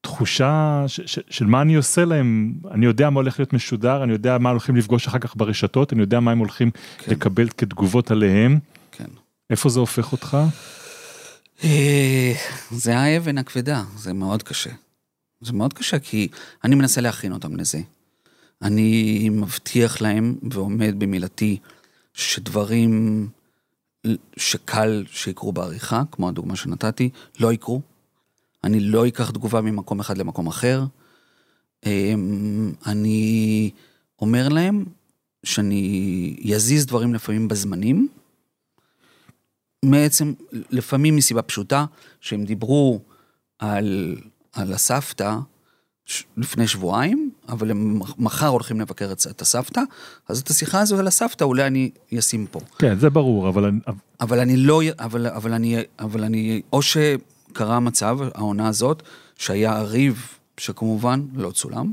תחושה ש- ש- של מה אני עושה להם, אני יודע מה הולך להיות משודר, אני יודע מה הולכים לפגוש אחר כך ברשתות, אני יודע מה הם הולכים
כן.
לקבל כתגובות עליהם,
כן.
איפה זה הופך אותך?
אה, זה האבן הכבדה, זה מאוד קשה. זה מאוד קשה, כי אני מנסה להכין אותם לזה. אני מבטיח להם ועומד במילתי שדברים שקל שיקרו בעריכה, כמו הדוגמה שנתתי, לא יקרו. אני לא אקח תגובה ממקום אחד למקום אחר. אמ, אני אומר להם שאני יזיז דברים לפעמים בזמנים, בעצם, לפעמים מסיבה פשוטה, שהם דיברו על, על הסבתא לפני שבועיים, אבל הם מחר הולכים לבקר את, את הסבתא, אז את השיחה הזו על הסבתא אולי אני אשים פה.
כן, זה ברור, אבל
אבל אני לא, אבל, אבל אני, אבל אני, או שקרה מצב, העונה הזאת, שהיה ריב שכמובן לא צולם,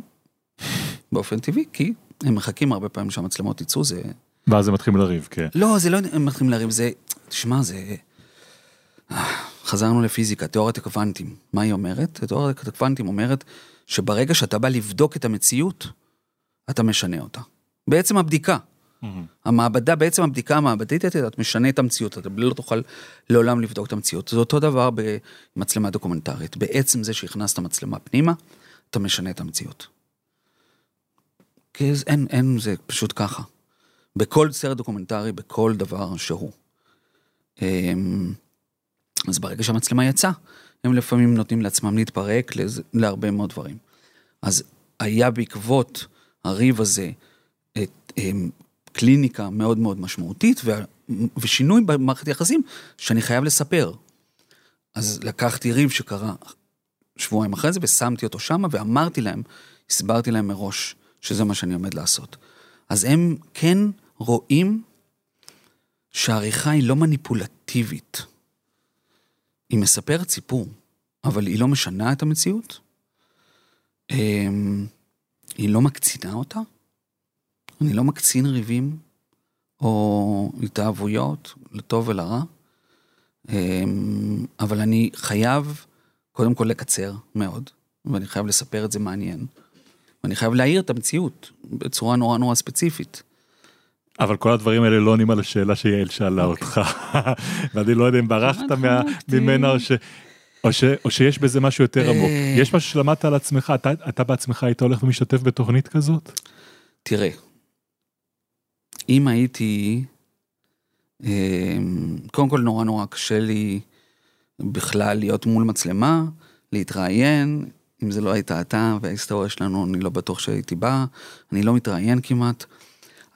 באופן טבעי, כי הם מחכים הרבה פעמים שהמצלמות יצאו, זה...
ואז הם מתחילים לריב, כן.
לא, זה לא, הם מתחילים לריב, זה, תשמע, זה... חזרנו לפיזיקה, תיאוריית הקוונטים. מה היא אומרת? תיאוריית הקוונטים אומרת שברגע שאתה בא לבדוק את המציאות, אתה משנה אותה. בעצם הבדיקה. המעבדה, בעצם הבדיקה המעבדית, אתה משנה את המציאות, אתה לא תוכל לעולם לבדוק את המציאות. זה אותו דבר במצלמה דוקומנטרית. בעצם זה שהכנסת מצלמה פנימה, אתה משנה את המציאות. כי אין, אין, זה פשוט ככה. בכל סרט דוקומנטרי, בכל דבר שהוא. אמ, אז ברגע שהמצלמה יצאה, הם לפעמים נותנים לעצמם להתפרק להרבה מאוד דברים. אז היה בעקבות הריב הזה את, אמ, קליניקה מאוד מאוד משמעותית וה- ושינוי במערכת יחסים שאני חייב לספר. אז לקחתי ריב שקרה שבועיים אחרי זה ושמתי אותו שמה ואמרתי להם, הסברתי להם מראש שזה מה שאני עומד לעשות. אז הם כן רואים שהעריכה היא לא מניפולטיבית. היא מספרת סיפור, אבל היא לא משנה את המציאות. אמ, היא לא מקצינה אותה, אני לא מקצין ריבים או התאהבויות, לטוב ולרע, אמ, אבל אני חייב קודם כל לקצר מאוד, ואני חייב לספר את זה מעניין, ואני חייב להעיר את המציאות בצורה נורא נורא ספציפית.
אבל כל הדברים האלה לא עונים על השאלה שיעל שאלה
אוקיי.
אותך, ואני לא יודע אם ברחת. ממנה או ש... או, ש, או שיש בזה משהו יותר עמוק.
אה.
יש משהו שלמדת על עצמך, אתה, אתה בעצמך היית הולך ומשתתף בתוכנית כזאת?
תראה, אם הייתי, אמ, קודם כל נורא נורא קשה לי בכלל להיות מול מצלמה, להתראיין, אם זה לא היית אתה וההיסטוריה שלנו, אני לא בטוח שהייתי בא, אני לא מתראיין כמעט,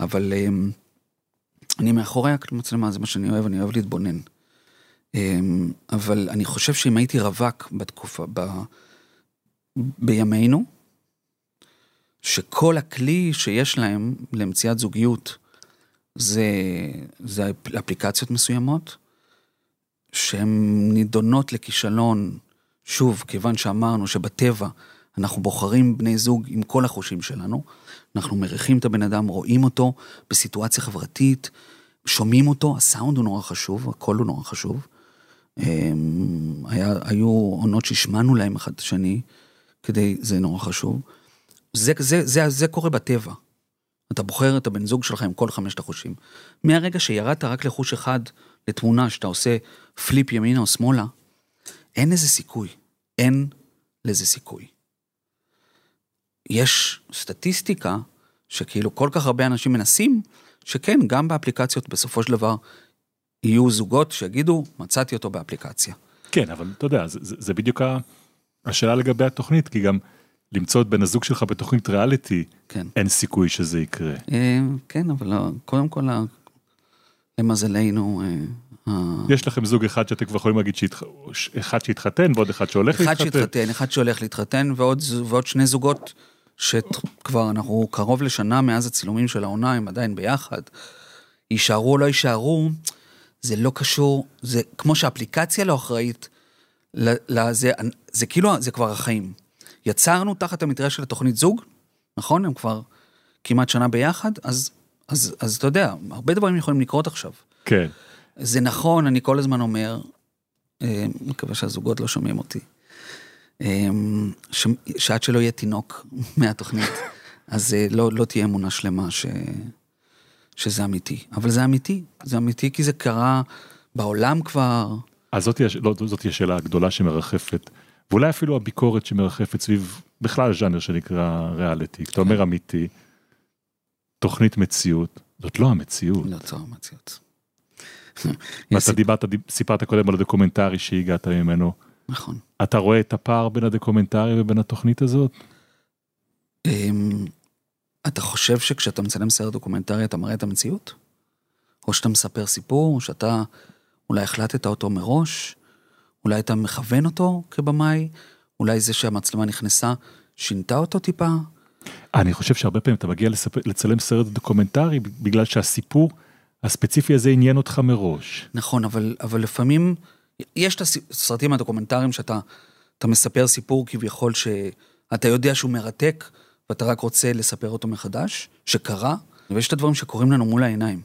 אבל אמ, אני מאחורי המצלמה, זה מה שאני אוהב, אני אוהב להתבונן. אמ, אבל אני חושב שאם הייתי רווק בתקופה, ב, בימינו, שכל הכלי שיש להם למציאת זוגיות זה, זה אפליקציות מסוימות, שהן נידונות לכישלון, שוב, כיוון שאמרנו שבטבע אנחנו בוחרים בני זוג עם כל החושים שלנו, אנחנו מריחים את הבן אדם, רואים אותו בסיטואציה חברתית, שומעים אותו, הסאונד הוא נורא חשוב, הקול הוא נורא חשוב. אמ, היה, היו עונות שהשמענו להם אחד את השני, כדי, זה נורא חשוב. זה, זה, זה, זה קורה בטבע. אתה בוחר את הבן זוג שלך עם כל חמשת החושים. מהרגע שירדת רק לחוש אחד לתמונה שאתה עושה פליפ ימינה או שמאלה, אין לזה סיכוי. אין לזה סיכוי. יש סטטיסטיקה שכאילו כל כך הרבה אנשים מנסים, שכן, גם באפליקציות בסופו של דבר יהיו זוגות שיגידו, מצאתי אותו באפליקציה.
כן, אבל אתה יודע, זה, זה, זה בדיוק השאלה לגבי התוכנית, כי גם למצוא את בן הזוג שלך בתוכנית ריאליטי,
כן.
אין סיכוי שזה יקרה.
אה, כן, אבל לא, קודם כל, למזלנו, אה,
יש לכם זוג אחד שאתם כבר יכולים להגיד, שהתח... אחד שהתחתן ועוד אחד שהולך
אחד
להתחתן.
שהתחתן, אחד שהולך להתחתן, ועוד, ועוד שני זוגות שכבר אנחנו קרוב לשנה מאז הצילומים של העונה, הם עדיין ביחד. יישארו או לא יישארו, זה לא קשור, זה כמו שהאפליקציה לא אחראית לזה, זה כאילו, זה כבר החיים. יצרנו תחת המטריה של התוכנית זוג, נכון? הם כבר כמעט שנה ביחד, אז, אז, אז אתה יודע, הרבה דברים יכולים לקרות עכשיו.
כן.
זה נכון, אני כל הזמן אומר, אה, מקווה שהזוגות לא שומעים אותי, ש- שעד שלא יהיה תינוק מהתוכנית, אז אה, לא, לא תהיה אמונה שלמה ש, שזה אמיתי. אבל זה אמיתי, זה אמיתי כי זה קרה בעולם כבר.
אז זאת, לא, זאת השאלה הגדולה שמרחפת, ואולי אפילו הביקורת שמרחפת סביב בכלל הז'אנר שנקרא ריאליטי. אתה אומר אמיתי, תוכנית מציאות, זאת לא המציאות.
לא צור המציאות.
ואתה דיברת, דיב- סיפרת קודם על הדוקומנטרי שהגעת ממנו.
נכון.
אתה רואה את הפער בין הדוקומנטרי ובין התוכנית הזאת?
אמ, אתה חושב שכשאתה מצלם סרט דוקומנטרי אתה מראה את המציאות? או שאתה מספר סיפור, או שאתה אולי החלטת אותו מראש, אולי אתה מכוון אותו כבמאי, אולי זה שהמצלמה נכנסה שינתה אותו טיפה?
אני חושב שהרבה פעמים אתה מגיע לספר, לצלם סרט דוקומנטרי בגלל שהסיפור הספציפי הזה עניין אותך מראש.
נכון, אבל, אבל לפעמים, יש את הסרטים הדוקומנטריים שאתה אתה מספר סיפור כביכול שאתה יודע שהוא מרתק, ואתה רק רוצה לספר אותו מחדש, שקרה, ויש את הדברים שקורים לנו מול העיניים.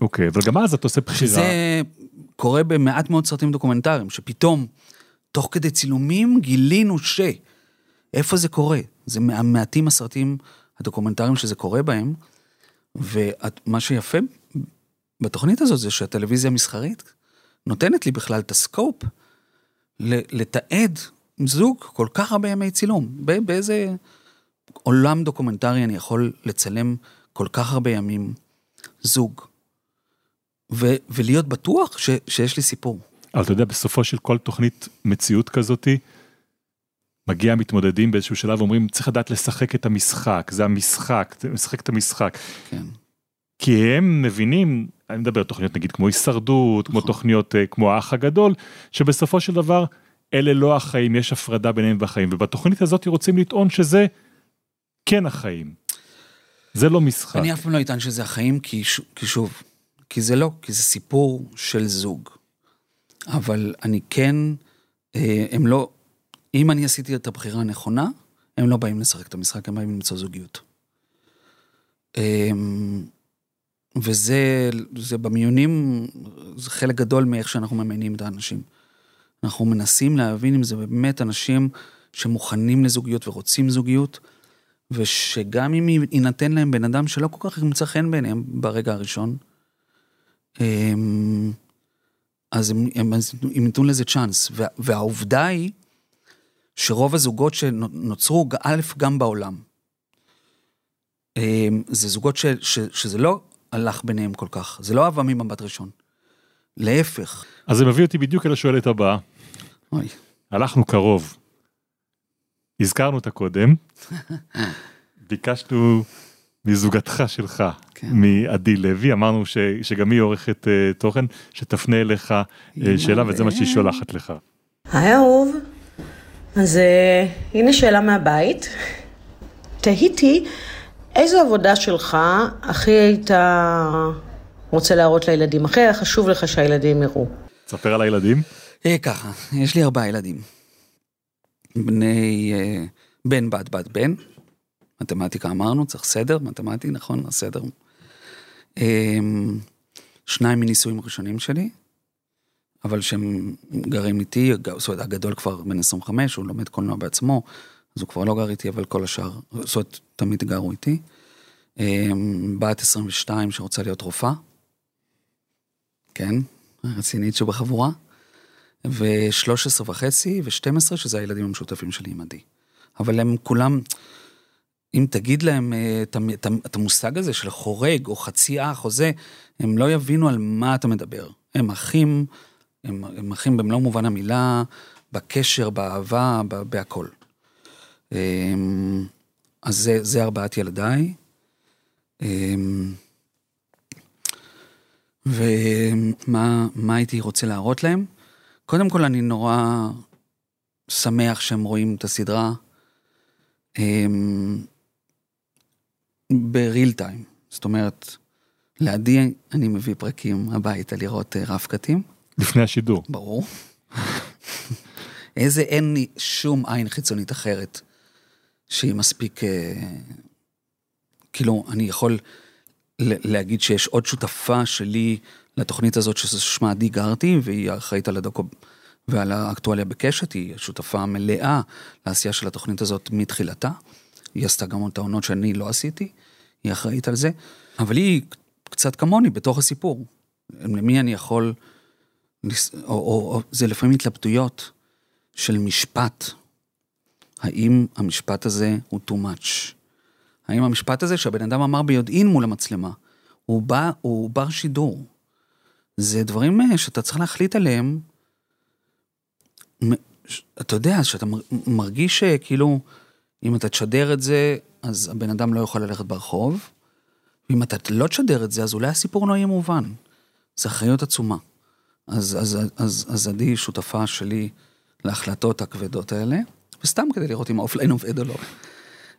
אוקיי, אבל גם אז אתה עושה בחירה.
שזה קורה במעט מאוד סרטים דוקומנטריים, שפתאום, תוך כדי צילומים, גילינו ש... איפה זה קורה? זה מעטים הסרטים הדוקומנטריים שזה קורה בהם, ומה שיפה בתוכנית הזאת זה שהטלוויזיה המסחרית נותנת לי בכלל את הסקופ לתעד זוג כל כך הרבה ימי צילום. באיזה עולם דוקומנטרי אני יכול לצלם כל כך הרבה ימים זוג, ו- ולהיות בטוח ש- שיש לי סיפור.
אבל אתה יודע, בסופו של כל תוכנית מציאות כזאתי, מגיע מתמודדים באיזשהו שלב ואומרים, צריך לדעת לשחק את המשחק, זה המשחק, לשחק את המשחק.
כן.
כי הם מבינים, אני מדבר על תוכניות נגיד כמו הישרדות, כמו
נכון.
תוכניות אה, כמו האח הגדול, שבסופו של דבר אלה לא החיים, יש הפרדה ביניהם והחיים, ובתוכנית הזאת רוצים לטעון שזה כן החיים. זה לא משחק.
אני אף פעם לא אטען שזה החיים, כי, ש- כי שוב, כי זה לא, כי זה סיפור של זוג. אבל אני כן, אה, הם לא, אם אני עשיתי את הבחירה הנכונה, הם לא באים לשחק את המשחק, הם באים למצוא זוגיות. וזה זה במיונים, זה חלק גדול מאיך שאנחנו ממיינים את האנשים. אנחנו מנסים להבין אם זה באמת אנשים שמוכנים לזוגיות ורוצים זוגיות, ושגם אם יינתן להם בן אדם שלא כל כך ימצא חן בעיניהם ברגע הראשון, אמ, אז הם, הם, הם ייתנו לזה צ'אנס. וה, והעובדה היא שרוב הזוגות שנוצרו, א', גם בעולם, אמ, זה זוגות ש, ש, שזה לא הלך ביניהם כל כך, זה לא אהבה ממבט ראשון. להפך.
אז זה מביא אותי בדיוק אל השואלת הבאה.
אוי.
הלכנו קרוב. הזכרנו אותה קודם, ביקשנו מזוגתך שלך,
כן.
מעדי לוי, אמרנו ש, שגם היא עורכת uh, תוכן, שתפנה אליך uh, שאלה וזה מה שהיא שולחת לך.
היי אהוב, אז uh, הנה שאלה מהבית. תהיתי, איזו עבודה שלך הכי היית רוצה להראות לילדים? הכי היה חשוב לך שהילדים יראו.
תספר על הילדים.
אה, ככה, יש לי ארבעה ילדים. בני, אה, בן, בת, בת, בן. מתמטיקה אמרנו, צריך סדר, מתמטי, נכון, הסדר. אה, שניים מנישואים ראשונים שלי, אבל שהם גרים איתי, זאת אומרת, הגדול כבר בן 25, הוא לומד קולנוע בעצמו, אז הוא כבר לא גר איתי, אבל כל השאר, זאת אומרת, תמיד גרו איתי. אה, בת 22 שרוצה להיות רופאה, כן, רצינית שבחבורה. ו-13 וחצי ו-12, שזה הילדים המשותפים שלי עם עדי. אבל הם כולם, אם תגיד להם אה, את המושג הזה של חורג או חצי אח או זה, הם לא יבינו על מה אתה מדבר. הם אחים, הם, הם אחים במלוא מובן המילה, בקשר, באהבה, בהכל. אמ, אז זה, זה ארבעת ילדיי. אמ, ומה הייתי רוצה להראות להם? קודם כל, אני נורא שמח שהם רואים את הסדרה בריל טיים. זאת אומרת, לידי אני מביא פרקים הביתה לראות אה, רב קטים.
לפני השידור.
ברור. איזה אין לי שום עין חיצונית אחרת שהיא מספיק... אה, כאילו, אני יכול להגיד שיש עוד שותפה שלי לתוכנית הזאת ששמה עדי גרתי, והיא אחראית על הדוקו ועל האקטואליה בקשת, היא שותפה מלאה לעשייה של התוכנית הזאת מתחילתה. היא עשתה גם את העונות שאני לא עשיתי, היא אחראית על זה, אבל היא קצת כמוני בתוך הסיפור. למי אני יכול, או, או, או זה לפעמים התלבטויות של משפט. האם המשפט הזה הוא too much? האם המשפט הזה שהבן אדם אמר ביודעין מול המצלמה, הוא בא, הוא בר שידור. זה דברים אה, שאתה צריך להחליט עליהם. אתה יודע, שאתה מרגיש שכאילו, אם אתה תשדר את זה, אז הבן אדם לא יכול ללכת ברחוב, ואם אתה לא תשדר את זה, אז אולי הסיפור לא יהיה מובן. זו אחריות עצומה. אז, אז, אז, אז עדי שותפה שלי להחלטות הכבדות האלה, וסתם כדי לראות אם האופליין עובד או לא.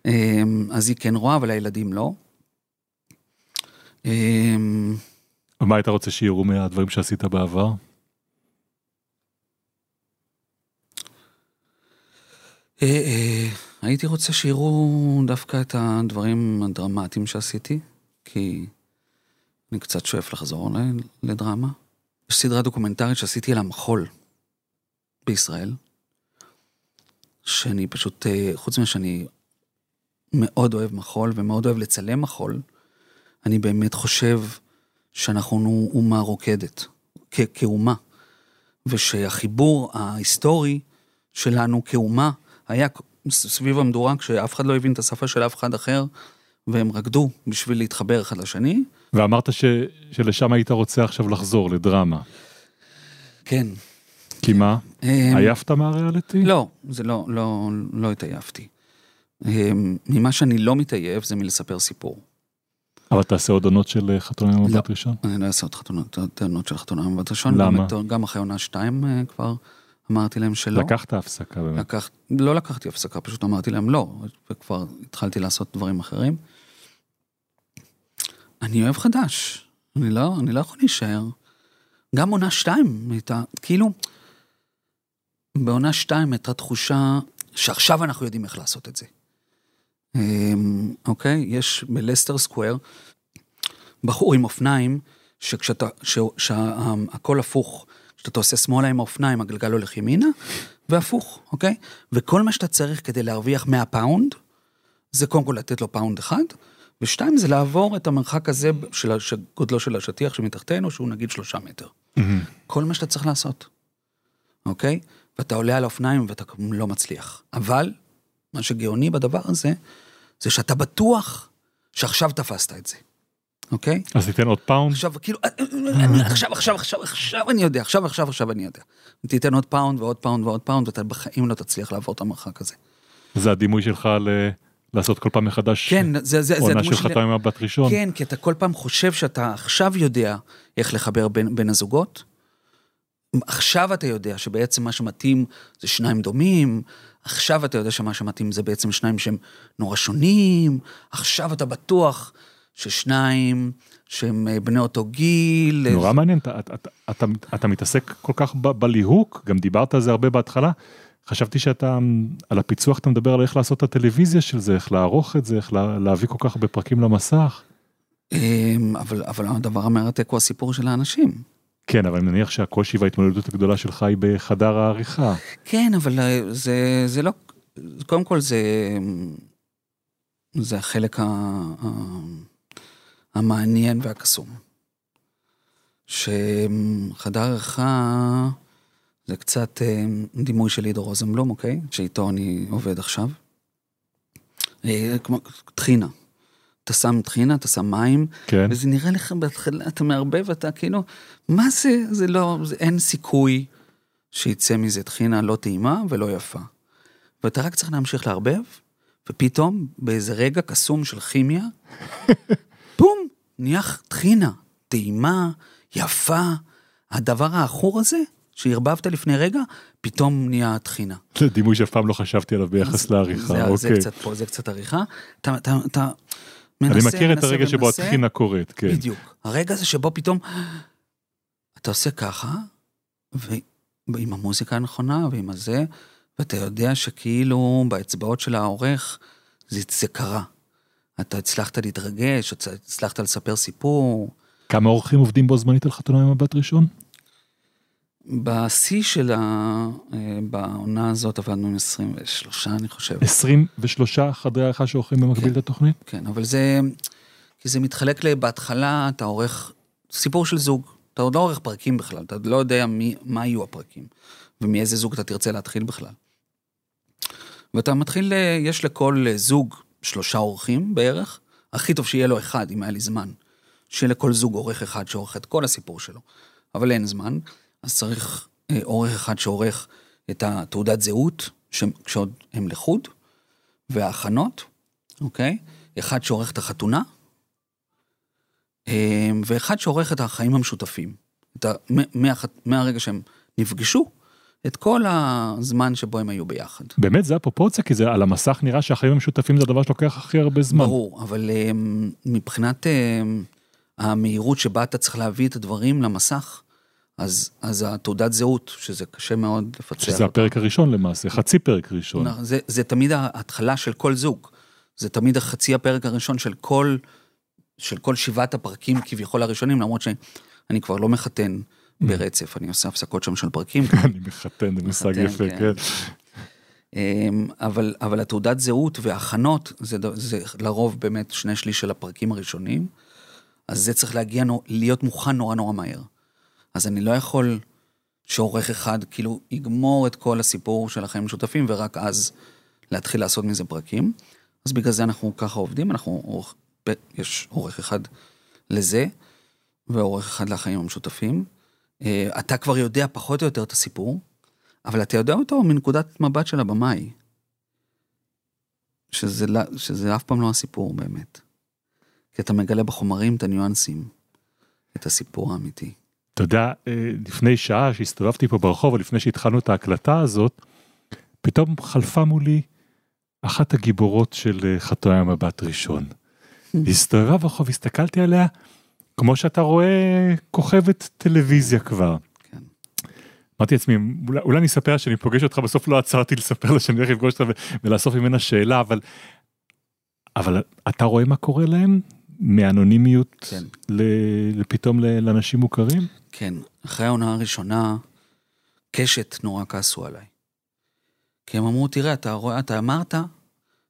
אמ, אז היא כן רואה, אבל הילדים לא. אמ,
ומה היית רוצה שיראו מהדברים שעשית בעבר?
אה, אה, הייתי רוצה שיראו דווקא את הדברים הדרמטיים שעשיתי, כי אני קצת שואף לחזור לדרמה. יש סדרה דוקומנטרית שעשיתי על המחול בישראל, שאני פשוט, אה, חוץ מזה שאני מאוד אוהב מחול ומאוד אוהב לצלם מחול, אני באמת חושב שאנחנו אומה רוקדת, כאומה, ושהחיבור ההיסטורי שלנו כאומה היה סביב המדורה כשאף אחד לא הבין את השפה של אף אחד אחר, והם רקדו בשביל להתחבר אחד לשני.
ואמרת ש... שלשם היית רוצה עכשיו לחזור, לדרמה.
כן.
כי מה?
אמ,
עייפת מהריאליטי?
לא, זה לא, לא, לא התעייפתי. אמ, ממה שאני לא מתעייף זה מלספר סיפור.
אבל תעשה עוד עונות של אה, חתונה עם מבט ראשון?
אני לא אעשה עוד עונות של חתונה עם מבט ראשון.
למה?
גם אחרי עונה שתיים אה, כבר אמרתי להם שלא.
לקחת הפסקה באמת.
לקח, לא לקחתי הפסקה, פשוט אמרתי להם לא, וכבר התחלתי לעשות דברים אחרים. אני אוהב חדש, אני לא, אני לא יכול להישאר. גם עונה שתיים הייתה, כאילו, בעונה שתיים הייתה תחושה שעכשיו אנחנו יודעים איך לעשות את זה. אמ, אוקיי? יש ב Leicester Square בחור עם אופניים, שכשאתה, שהכל הפוך, כשאתה עושה שמאלה עם האופניים, הגלגל הולך ימינה, והפוך, אוקיי? וכל מה שאתה צריך כדי להרוויח 100 פאונד, זה קודם כל לתת לו פאונד אחד, ושתיים זה לעבור את המרחק הזה של גודלו של השטיח שמתחתנו, שהוא נגיד שלושה מטר. כל מה שאתה צריך לעשות, אוקיי? ואתה עולה על האופניים ואתה לא מצליח. אבל, מה שגאוני בדבר הזה, זה שאתה בטוח שעכשיו תפסת את זה, אוקיי?
אז תיתן עוד פאונד.
עכשיו, כאילו, אני, עכשיו, עכשיו, עכשיו, עכשיו אני יודע, עכשיו, עכשיו, עכשיו אני יודע. תיתן עוד פאונד ועוד פאונד ועוד פאונד, ואתה בחיים לא תצליח לעבור את המרחק הזה.
זה הדימוי שלך ל... לעשות כל פעם מחדש
כן, זה, זה,
עונה של. חתונה ממבט ראשון.
כן, כי אתה כל פעם חושב שאתה עכשיו יודע איך לחבר בין, בין הזוגות. עכשיו אתה יודע שבעצם מה שמתאים זה שניים דומים, עכשיו אתה יודע שמה שמתאים זה בעצם שניים שהם נורא שונים, עכשיו אתה בטוח ששניים שהם אה, בני אותו גיל.
נורא מעניין, אתה, אתה, אתה, אתה, אתה מתעסק כל כך ב, בליהוק, גם דיברת על זה הרבה בהתחלה. חשבתי שאתה, על הפיצוח אתה מדבר על איך לעשות את הטלוויזיה של זה, איך לערוך את זה, איך לה, להביא כל כך הרבה פרקים למסך.
אמ, אבל, אבל הדבר המרתק הוא הסיפור של האנשים.
כן, אבל אני מניח שהקושי וההתמודדות הגדולה שלך היא בחדר העריכה.
כן, אבל אה, זה, זה לא, קודם כל זה, זה החלק ה, ה, המעניין והקסום. שחדר עריכה זה קצת אה, דימוי של עידו רוזנבלום, אוקיי? שאיתו אני עובד עכשיו. אה, כמו טחינה. אתה שם טחינה, אתה שם מים,
כן,
וזה נראה לך בהתחלה, אתה מערבב, אתה כאילו, מה זה, זה לא, זה, אין סיכוי שיצא מזה טחינה לא טעימה ולא יפה. ואתה רק צריך להמשיך לערבב, ופתאום, באיזה רגע קסום של כימיה, בום, נהיה טחינה, טעימה, יפה. הדבר העכור הזה, שערבבת לפני רגע, פתאום נהיה טחינה.
זה דימוי שאף פעם לא חשבתי עליו ביחס לעריכה,
זה, זה
אוקיי.
קצת פה, זה קצת עריכה. אתה, אתה, אתה מנסה,
אני מכיר את
מנסה
הרגע שבו. הטחינה קורית, כן.
בדיוק. הרגע הזה שבו פתאום אתה עושה ככה, ועם המוזיקה הנכונה ועם הזה, ואתה יודע שכאילו באצבעות של העורך זה, זה קרה. אתה הצלחת להתרגש, הצלחת לספר סיפור.
כמה אורחים עובדים בו זמנית על חתונה עם מבט ראשון?
בשיא של ה... אה, בעונה הזאת עבדנו עם 23, אני חושב.
23 חדרי עריכה שעורכים במקביל את התוכנית?
כן, אבל זה... כי זה מתחלק ל... בהתחלה אתה עורך... סיפור של זוג. אתה עוד לא עורך פרקים בכלל, אתה לא יודע מי, מה יהיו הפרקים, ומאיזה זוג אתה תרצה להתחיל בכלל. ואתה מתחיל, אה, יש לכל אה, זוג שלושה אורחים בערך, הכי טוב שיהיה לו אחד, אם היה לי זמן. שיהיה לכל זוג עורך אחד שעורך את כל הסיפור שלו. אבל אין זמן, אז צריך אה, עורך אחד שעורך את התעודת זהות, ש- כשעוד הם לחוד, וההכנות, אוקיי? אחד שעורך את החתונה, אה, ואחד שעורך את החיים המשותפים. את ה, מ- מהח, מהרגע שהם נפגשו, את כל הזמן שבו הם היו ביחד.
באמת זה הפרופורציה כי זה על המסך נראה שהחיים המשותפים זה הדבר שלוקח הכי הרבה זמן.
ברור, אבל אה, מבחינת המהירות שבה אתה צריך להביא את הדברים למסך, אז, אז התעודת זהות, שזה קשה מאוד לפצח.
שזה. הפרק הראשון למעשה, חצי פרק ראשון.
זה, זה תמיד ההתחלה של כל זוג. זה תמיד החצי הפרק הראשון של כל, של כל שבעת הפרקים כביכול הראשונים, למרות שאני כבר לא מחתן ברצף, אני עושה הפסקות שם של פרקים.
אני מחתן, זה מושג יפה,
כן.
כן.
אמ, אבל, אבל התעודת זהות וההכנות, זה, זה לרוב באמת שני שליש של הפרקים הראשונים, אז זה צריך להגיע, להיות מוכן נורא נורא מהר. אז אני לא יכול שעורך אחד כאילו יגמור את כל הסיפור של החיים המשותפים, ורק אז להתחיל לעשות מזה פרקים. אז בגלל זה אנחנו ככה עובדים, אנחנו, עורך, יש עורך אחד לזה, ועורך אחד לחיים המשותפים. אה, אתה כבר יודע פחות או יותר את הסיפור, אבל אתה יודע אותו מנקודת מבט של הבמאי. שזה, לא- שזה אף פעם לא הסיפור באמת. כי אתה מגלה בחומרים את הניואנסים, את הסיפור האמיתי.
אתה יודע, אה, לפני שעה שהסתובבתי פה ברחוב, או לפני שהתחלנו את ההקלטה הזאת, פתאום חלפה מולי אחת הגיבורות של אה, חתונה עם מבט ראשון. היא הסתובבה ברחוב, הסתכלתי עליה, כמו שאתה רואה כוכבת טלוויזיה כבר.
כן.
אמרתי לעצמי, אולי, אולי אני אספר שאני פוגש אותך, בסוף לא עצרתי לספר לה שאני הולך לפגוש אותה ו- ולאסוף ממנה שאלה, אבל אבל אתה רואה מה קורה להם? מאנונימיות
כן.
לפתאום לאנשים מוכרים?
כן, אחרי העונה הראשונה, קשת נורא כעסו עליי. כי הם אמרו, תראה, אתה רואה, אתה אמרת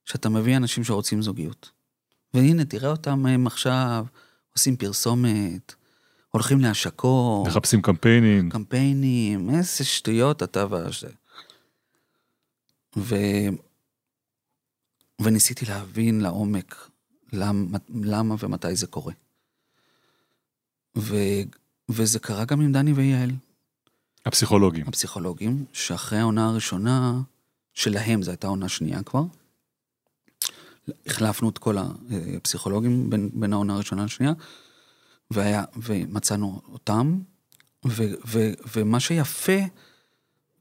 שאתה מביא אנשים שרוצים זוגיות. והנה, תראה אותם הם עכשיו עושים פרסומת, הולכים להשקות,
מחפשים קמפיינים.
קמפיינים, איזה שטויות אתה וזה. ו... וניסיתי להבין לעומק למה, למה ומתי זה קורה. ו... וזה קרה גם עם דני ויעל,
הפסיכולוגים.
הפסיכולוגים, שאחרי העונה הראשונה שלהם, זו הייתה עונה שנייה כבר, החלפנו את כל הפסיכולוגים בין, בין העונה הראשונה לשנייה, והיה, ומצאנו אותם, ו, ו, ומה שיפה,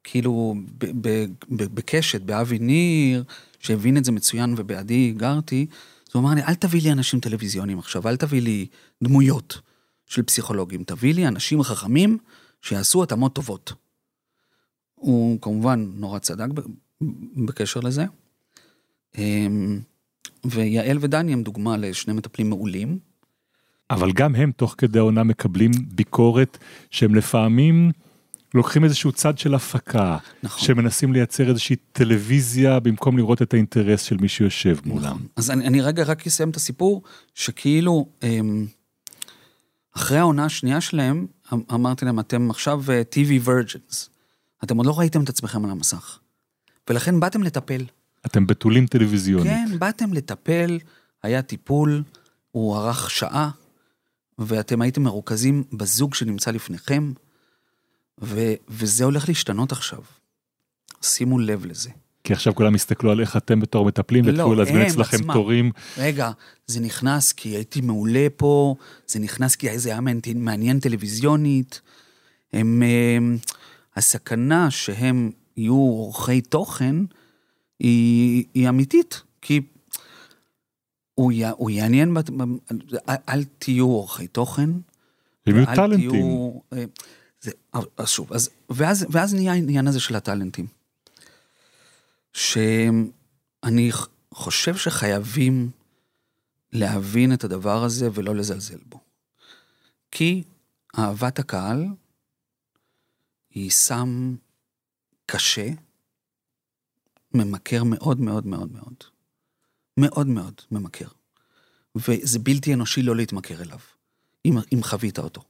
כאילו, ב, ב, ב, בקשת, באבי ניר, שהבין את זה מצוין ובעדי גרתי, אז הוא אמר לי, אל תביא לי אנשים טלוויזיוניים עכשיו, אל תביא לי דמויות של פסיכולוגים, תביא לי אנשים חכמים שיעשו התאמות טובות. הוא כמובן נורא צדק בקשר לזה. אמ, ויעל ודני הם דוגמה לשני מטפלים מעולים.
אבל גם הם תוך כדי העונה מקבלים ביקורת שהם לפעמים לוקחים איזשהו צד של הפקה,
נכון.
שמנסים לייצר איזושהי טלוויזיה במקום לראות את האינטרס של מי שיושב מולם.
נכון. אז אני, אני רגע רק אסיים את הסיפור, שכאילו, אמ, אחרי העונה השנייה שלהם, אמ- אמרתי להם, אתם עכשיו אה, TV virgins. אתם עוד לא ראיתם את עצמכם על המסך. ולכן באתם לטפל.
אתם בתולים טלוויזיונית.
כן, באתם לטפל, היה טיפול, הוא ארך שעה, ואתם הייתם מרוכזים בזוג שנמצא לפניכם, ו, וזה הולך להשתנות עכשיו. שימו לב לזה.
כי עכשיו כולם יסתכלו על איך אתם בתור מטפלים,
לא,
ויתחילו להזמין אצלכם. תורים.
רגע, זה נכנס כי הייתי מעולה פה, זה נכנס כי זה היה מעניין- טלוויזיונית. הם, הם, הסכנה שהם יהיו עורכי תוכן היא, היא אמיתית, כי הוא, י, הוא יעניין, בת- אל, אל תהיו עורכי תוכן.
הם יהיו טאלנטים.
תהיו, אה, זה, אז שוב, אז, ואז, ואז נהיה העניין הזה של הטאלנטים. שאני חושב שחייבים להבין את הדבר הזה ולא לזלזל בו. כי אהבת הקהל היא סם קשה, ממכר מאוד מאוד מאוד מאוד. מאוד מאוד ממכר. וזה בלתי אנושי לא להתמכר אליו, אם, אם חווית אותו.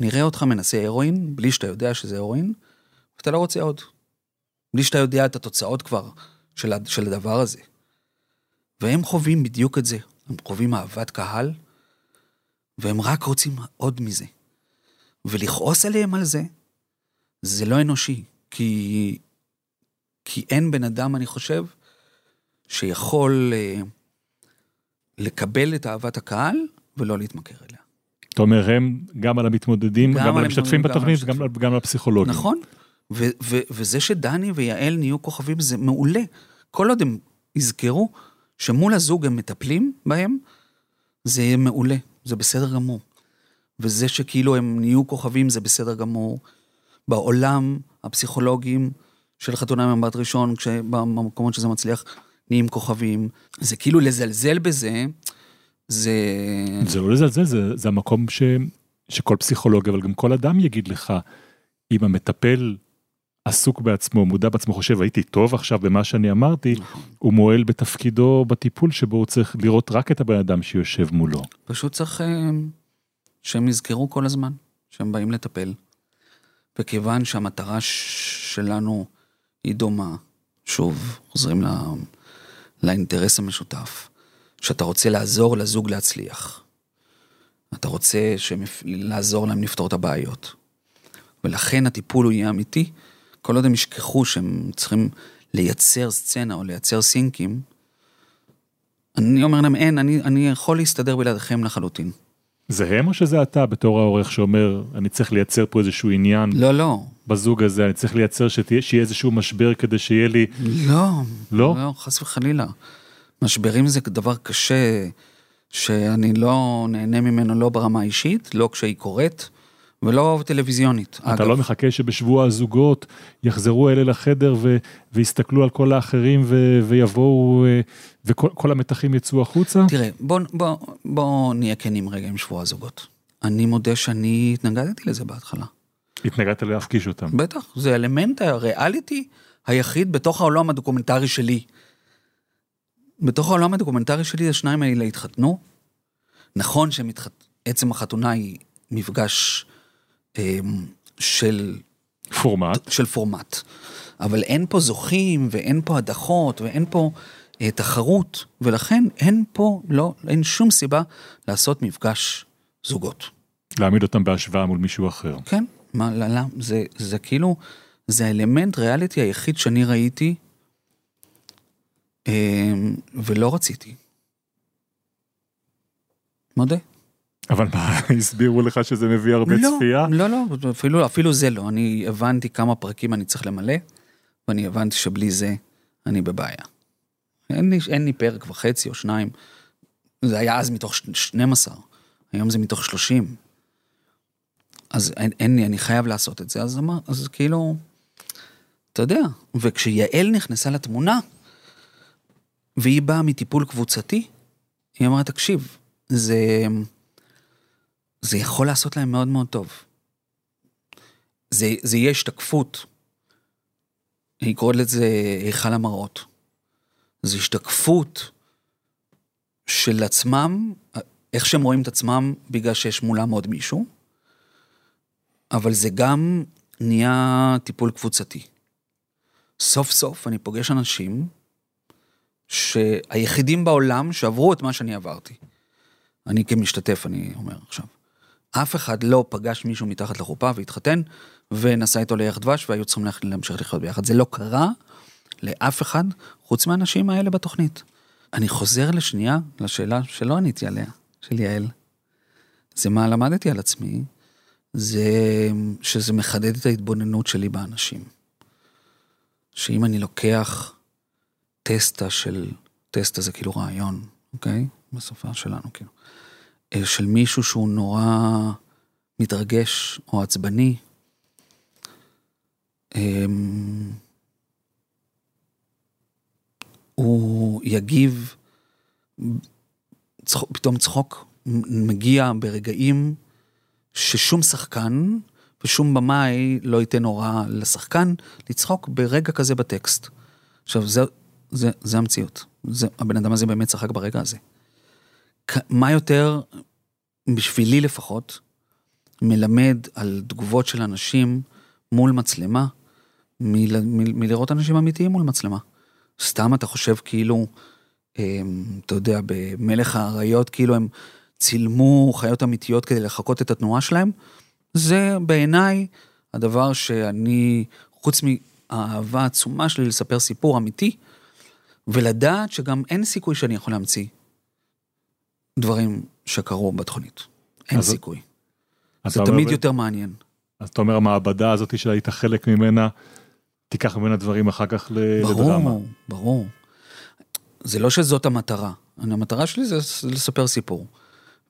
נראה אותך מנסה הרואין, בלי שאתה יודע שזה הרואין, ואתה לא רוצה עוד. בלי שאתה יודע את התוצאות כבר של, של הדבר הזה. והם חווים בדיוק את זה. הם חווים אהבת קהל, והם רק רוצים עוד מזה. ולכעוס עליהם על זה, זה לא אנושי. כי, כי אין בן אדם, אני חושב, שיכול אה, לקבל את אהבת הקהל ולא להתמכר אליה.
אתה אומר, הם גם על המתמודדים,
גם
גם
על
המשתתפים
גם
בתוכנית
המשתתפים.
גם על הפסיכולוגים.
נכון. ו- ו- וזה שדני ויעל נהיו כוכבים זה מעולה. כל עוד הם יזכרו שמול הזוג הם מטפלים בהם, זה יהיה מעולה, זה בסדר גמור. וזה שכאילו הם נהיו כוכבים זה בסדר גמור. בעולם הפסיכולוגים של חתונה ממבט ראשון, במקומות שזה מצליח, נהיים כוכבים. זה כאילו לזלזל בזה, זה...
זה לא לזלזל, זה, זה המקום ש, שכל פסיכולוג, אבל גם כל אדם יגיד לך, אם המטפל עסוק בעצמו, מודע בעצמו, חושב, הייתי טוב עכשיו במה שאני אמרתי. הוא מועל בתפקידו בטיפול שבו הוא צריך לראות רק את הבן אדם שיושב מולו.
פשוט צריך אה, שהם יזכרו כל הזמן שהם באים לטפל. וכיוון שהמטרה שלנו היא דומה, שוב, חוזרים ל... לאינטרס המשותף, שאתה רוצה לעזור לזוג להצליח. אתה רוצה. יפ- לעזור להם לפתור את הבעיות. ולכן הטיפול הוא יהיה אמיתי, כל עוד הם ישכחו שהם צריכים לייצר סצנה או לייצר סינקים, אני אומר להם, אין, אני, אני יכול להסתדר בלעדיכם לחלוטין.
זה הם או שזה אתה בתור העורך שאומר, אני צריך לייצר פה איזשהו עניין
לא, לא,
בזוג הזה, אני צריך לייצר שתהיה, שיהיה איזשהו משבר כדי שיהיה לי...
לא,
לא?
לא, חס וחלילה. משברים זה דבר קשה, שאני לא נהנה ממנו לא ברמה האישית, לא כשהיא קורית, ולא טלוויזיונית.
אתה
אגב.
לא מחכה שבשבוע הזוגות יחזרו אלה לחדר ו- ויסתכלו על כל האחרים ו- ויבואו אה, וכל כל המתחים יצאו החוצה?
תראה, בוא, בוא, בוא נהיה כנים רגע עם שבוע הזוגות. אני מודה שאני התנגדתי לזה בהתחלה.
התנגדת להפגיש אותם.
בטח, זה אלמנט הריאליטי היחיד בתוך העולם הדוקומנטרי שלי. בתוך העולם הדוקומנטרי שלי השניים האלה התחתנו. נכון שעצם החתונה היא מפגש של,
פורמט.
של פורמט. אבל אין פה זוכים ואין פה הדחות ואין פה אה, תחרות, ולכן אין פה, לא, אין שום סיבה לעשות מפגש זוגות.
להעמיד אותם בהשוואה מול מישהו אחר.
כן, מה, לא, לא, זה, זה כאילו, זה האלמנט ריאליטי היחיד שאני ראיתי, אה, ולא רציתי. מודה.
אבל מה, הסבירו לך שזה מביא הרבה
לא,
צפייה?
לא, לא, אפילו, אפילו זה לא. אני הבנתי כמה פרקים אני צריך למלא, ואני הבנתי שבלי זה אני בבעיה. אין לי, אין לי פרק וחצי או שניים. זה היה אז מתוך ש- 12, היום זה מתוך 30. אז אין, אין לי, אני חייב לעשות את זה, אז, אמר, אז כאילו, אתה יודע, וכשיעל נכנסה לתמונה, והיא באה מטיפול קבוצתי, היא אמרה, תקשיב, זה, זה יכול לעשות להם מאוד מאוד טוב. זה, זה יהיה השתקפות. היא קוראת לזה היכל המראות. זה השתקפות של עצמם, איך שהם רואים את עצמם בגלל שיש מולם עוד מישהו, אבל זה גם נהיה טיפול קבוצתי. סוף סוף אני פוגש אנשים שהיחידים בעולם שעברו את מה שאני עברתי. אני כמשתתף, אני אומר עכשיו. אף אחד לא פגש מישהו מתחת לחופה והתחתן ונסע איתו לירח דבש והיו צריכים להמשיך לחיות ביחד. זה לא קרה לאף אחד חוץ מהאנשים האלה בתוכנית. אני חוזר לשנייה לשאלה שלא עניתי עליה, של יעל. זה מה למדתי על עצמי, זה שזה מחדד את ההתבוננות שלי באנשים. שאם אני לוקח טסטה של, טסטה זה כאילו רעיון, אוקיי? בשפה שלנו, כאילו. אה, של מישהו שהוא נורא מתרגש או עצבני. אמ, הוא יגיב, פתאום צחוק מגיע ברגעים ששום שחקן ושום במאי לא ייתן הוראה לשחקן לצחוק ברגע כזה בטקסט. עכשיו, זה, זה, זה המציאות. זה, הבן אדם הזה באמת צחק ברגע הזה. מה יותר, בשבילי לפחות, מלמד על תגובות של אנשים מול מצלמה, מלראות אנשים אמיתיים מול מצלמה. סתם אתה חושב כאילו, הם, אתה יודע, במלך האריות, כאילו הם צילמו חיות אמיתיות כדי לחקות את התנועה שלהם, זה בעיניי הדבר שאני, חוץ מהאהבה העצומה שלי לספר סיפור אמיתי, ולדעת שגם אין סיכוי שאני יכול להמציא דברים שקרו בתוכנית. אין
אז-
סיכוי. זה
אומר
תמיד
ב-
יותר מעניין.
אז אתה אומר המעבדה הזאת שהיית חלק ממנה, תיקח ממנה דברים אחר כך לדרמה.
ברור, ברור. זה לא שזאת המטרה. המטרה שלי זה לספר סיפור.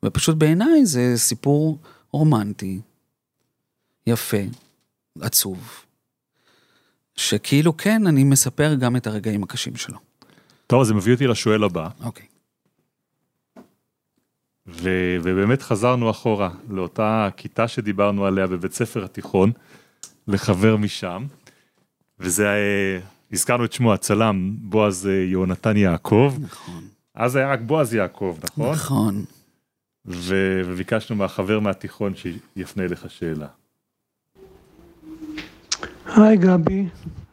ופשוט בעיניי זה סיפור רומנטי, יפה, עצוב, שכאילו כן, אני מספר גם את הרגעים הקשים שלו.
טוב, זה מביא אותי לשואל הבא,
אוקיי.
ו- ובאמת חזרנו אחורה לאותה כיתה שדיברנו עליה בבית ספר התיכון, לחבר משם, וזה, אה, הזכרנו את שמו הצלם בועז אה, יהונתן יעקב,
נכון.
אז היה רק בועז יעקב, נכון?
נכון.
ו- וביקשנו מהחבר מהתיכון שיפנה אליך שאלה.
היי גבי,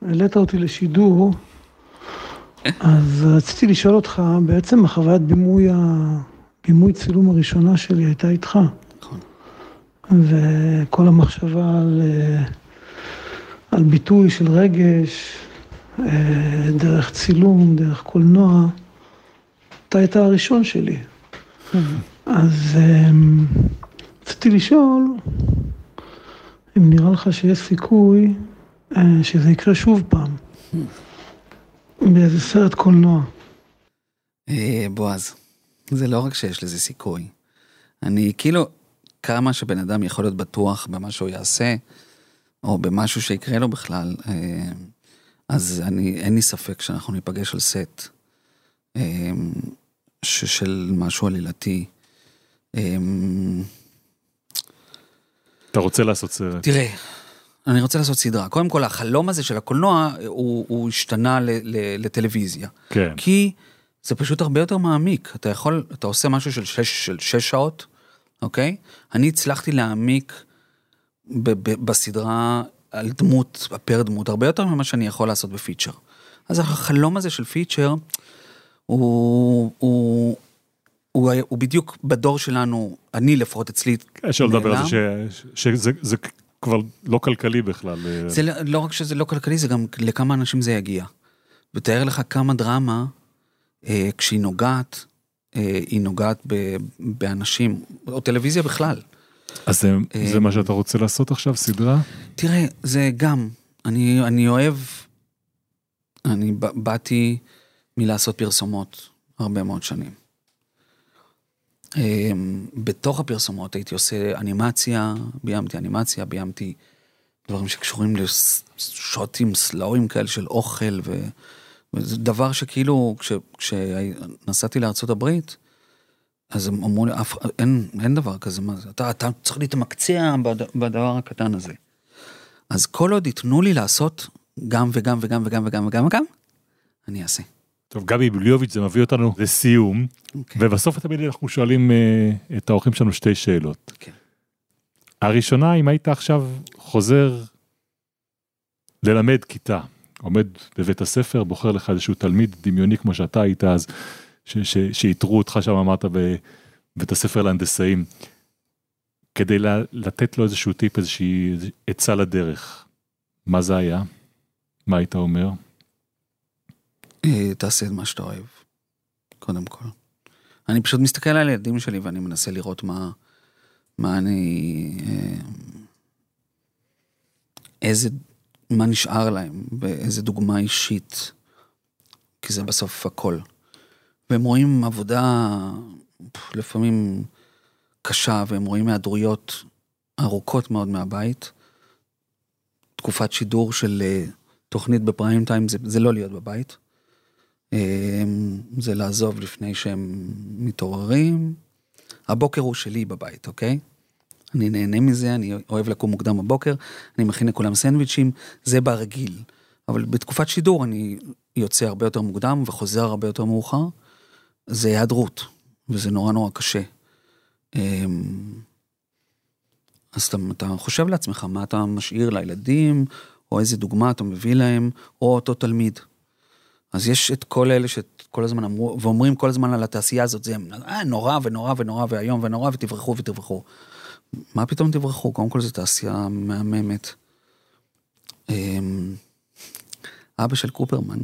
העלית אותי לשידור, אז רציתי לשאול אותך, בעצם החוויית בימוי, ה- בימוי צילום הראשונה שלי הייתה איתך.
נכון.
וכל המחשבה על, אה, על ביטוי של רגש, אה, דרך צילום, דרך קולנוע, אתה היית הראשון שלי. אז אה, רציתי לשאול, אם נראה לך שיש סיכוי שזה יקרה שוב פעם, באיזה סרט קולנוע.
בועז, זה לא רק שיש לזה סיכוי. אני כאילו, כמה שבן אדם יכול להיות בטוח במה שהוא יעשה, או במשהו שיקרה לו בכלל, אה, אז אני, אין לי ספק שאנחנו ניפגש על סט אה, של משהו עלילתי. אה,
אתה רוצה לעשות סרט.
תראה, אני רוצה לעשות סדרה. קודם כל, החלום הזה של הקולנוע, הוא, הוא השתנה ל, ל, לטלוויזיה.
כן.
כי זה פשוט הרבה יותר מעמיק. אתה יכול, אתה עושה משהו של שש, של שש שעות, אוקיי? אני הצלחתי להעמיק ב, ב, בסדרה על דמות, פר דמות, הרבה יותר ממה שאני יכול לעשות בפיצ'ר. אז החלום הזה של פיצ'ר, הוא, הוא, הוא, הוא בדיוק בדור שלנו, אני לפחות אצלי,
אפשר לדבר על זה
נעלם.
ש- שזה זה כבר לא כלכלי בכלל. אה,
זה לא- לא רק שזה לא כלכלי, זה גם לכמה אנשים זה יגיע. ותאר לך כמה דרמה, כשהיא נוגעת, אה, היא נוגעת ב, באנשים, או טלוויזיה בכלל.
אז זה-
אה,
זה מה שאתה רוצה לעשות עכשיו, סדרה?
תראה, זה גם, אני, אני אוהב, אני באתי מלעשות פרסומות הרבה מאוד שנים. אה, בתוך הפרסומות הייתי עושה אנימציה, ביימתי אנימציה, ביימתי דברים שקשורים לשוטים סלואים כאלה של אוכל, ו, וזה דבר שכאילו, כש, כשנסעתי הברית, אז הם אמרו לי, "אף- אין, אין דבר כזה, מה זה, אתה, אתה צריך להתמקצע בד- בדבר הקטן הזה. אז כל עוד ייתנו לי לעשות גם וגם וגם וגם וגם וגם וגם, אני אעשה.
טוב, גבי בליוביץ', זה מביא אותנו לסיום,
אוקיי.
ובסוף תמיד אנחנו שואלים אה, את האורחים שלנו שתי שאלות.
כן.
הראשונה, אם היית עכשיו חוזר ללמד כיתה, עומד בבית הספר, בוחר לך איזשהו תלמיד דמיוני כמו שאתה היית אז, שאיתרו אותך שם, אמרת, בבית הספר להנדסאים, כדי לתת לו איזשהו טיפ, איזושהי עצה לדרך, מה זה היה? מה היית אומר?
אה, תעשה את מה שאתה אוהב, קודם כל. אני פשוט מסתכל על הילדים שלי ואני מנסה לראות מה, מה אני, אה, איזה, מה נשאר להם, ואיזה דוגמה אישית, כי זה בסוף הכל. והם רואים עבודה לפעמים קשה, והם רואים היעדרויות ארוכות מאוד מהבית. תקופת שידור של אה, תוכנית בפריים טיים זה, זה לא להיות בבית. אמ, זה לעזוב לפני שהם מתעוררים. הבוקר הוא שלי בבית, אוקיי? אני נהנה מזה, אני אוהב לקום מוקדם בבוקר, אני מכין לכולם סנדוויצ'ים, זה ברגיל. אבל בתקופת שידור אני יוצא הרבה יותר מוקדם וחוזר הרבה יותר מאוחר. זה היעדרות, וזה נורא נורא קשה. אמ, אז אתה, אתה חושב לעצמך מה אתה משאיר לילדים, או איזה דוגמה אתה מביא להם, או אותו תלמיד. אז יש את כל אלה שכל הזמן אמרו, ואומרים כל הזמן על התעשייה הזאת, זה אה, נורא ונורא ונורא ואיום ונורא ותברחו ותברחו. מה פתאום תברחו? קודם כל זו תעשייה מהממת. אמ, אבא של קופרמן,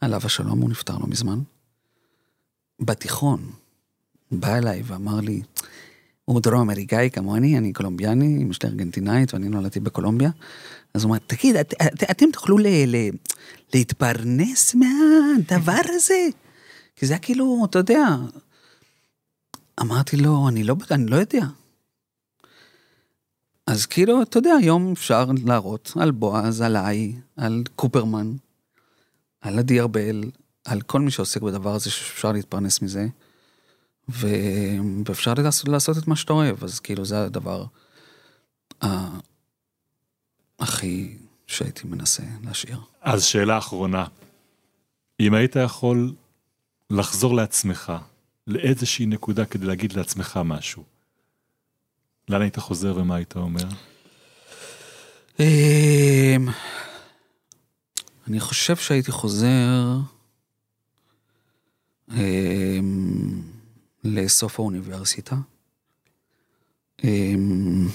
עליו השלום, הוא נפטר לא מזמן. בתיכון, בא אליי ואמר לי, הוא דרום אמריקאי כמוני, אני קולומביאני, אמא שלי ארגנטינאית ואני נולדתי בקולומביה. אז הוא אומר, תגיד, את, את, אתם תוכלו ל, ל, להתפרנס מהדבר הזה? כי זה היה כאילו, אתה יודע. אמרתי לו, אני לא, אני לא יודע. אז כאילו, אתה יודע, היום אפשר להראות על בועז, עליי, על קופרמן, על עדי ארבל, על כל מי שעוסק בדבר הזה שאפשר להתפרנס מזה. ו... ואפשר לעשות, לעשות את מה שאתה אוהב, אז כאילו זה הדבר ה... הכי שהייתי מנסה להשאיר.
אז שאלה אחרונה, אם היית יכול לחזור לעצמך, לאיזושהי נקודה כדי להגיד לעצמך משהו, לאן היית חוזר ומה היית אומר?
אמ, אני חושב שהייתי חוזר אמ, לסוף האוניברסיטה. אמ,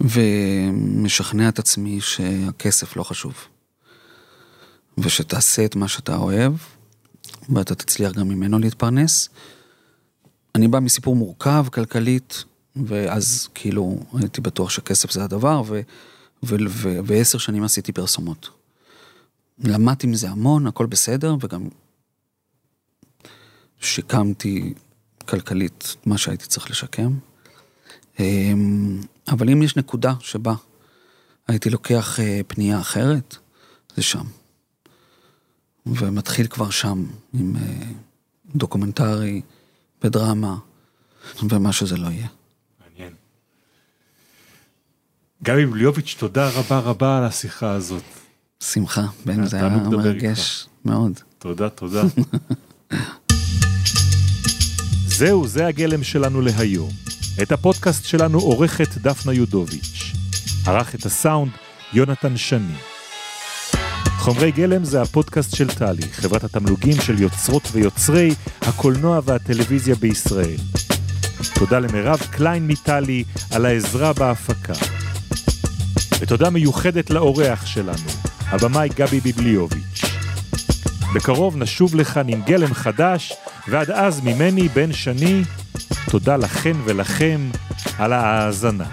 ומשכנע את עצמי שהכסף לא חשוב. ושתעשה את מה שאתה אוהב, ואתה תצליח גם ממנו להתפרנס. אני בא מסיפור מורכב כלכלית, ואז כאילו הייתי בטוח שכסף זה הדבר, ו- ו- ו- ועשר שנים עשיתי פרסומות. למדתי מזה המון, הכל בסדר, וגם שיקמתי כלכלית מה שהייתי צריך לשקם. אמ, אבל אם יש נקודה שבה הייתי לוקח אה, פנייה אחרת, זה שם. ומתחיל כבר שם עם אה, דוקומנטרי, בדרמה, ומה שזה לא יהיה.
מעניין. גבי ביבליוביץ', תודה רבה רבה על השיחה הזאת.
שמחה, בן, זה היה
תענוג לדבר
מרגש מאוד.
תודה, תודה. זהו, זה הגלם שלנו להיום. את הפודקאסט שלנו עורכת דפנה יודוביץ'. ערך את הסאונד יונתן שני. חומרי גלם זה הפודקאסט של טלי, חברת התמלוגים של יוצרות ויוצרי הקולנוע והטלוויזיה בישראל. תודה למירב קליין מטלי על העזרה בהפקה. ותודה מיוחדת לאורח שלנו, הבמאי גבי ביבליוביץ'. בקרוב נשוב לכאן עם גלם חדש, ועד אז ממני, בן שני, תודה לכן ולכם על ההאזנה.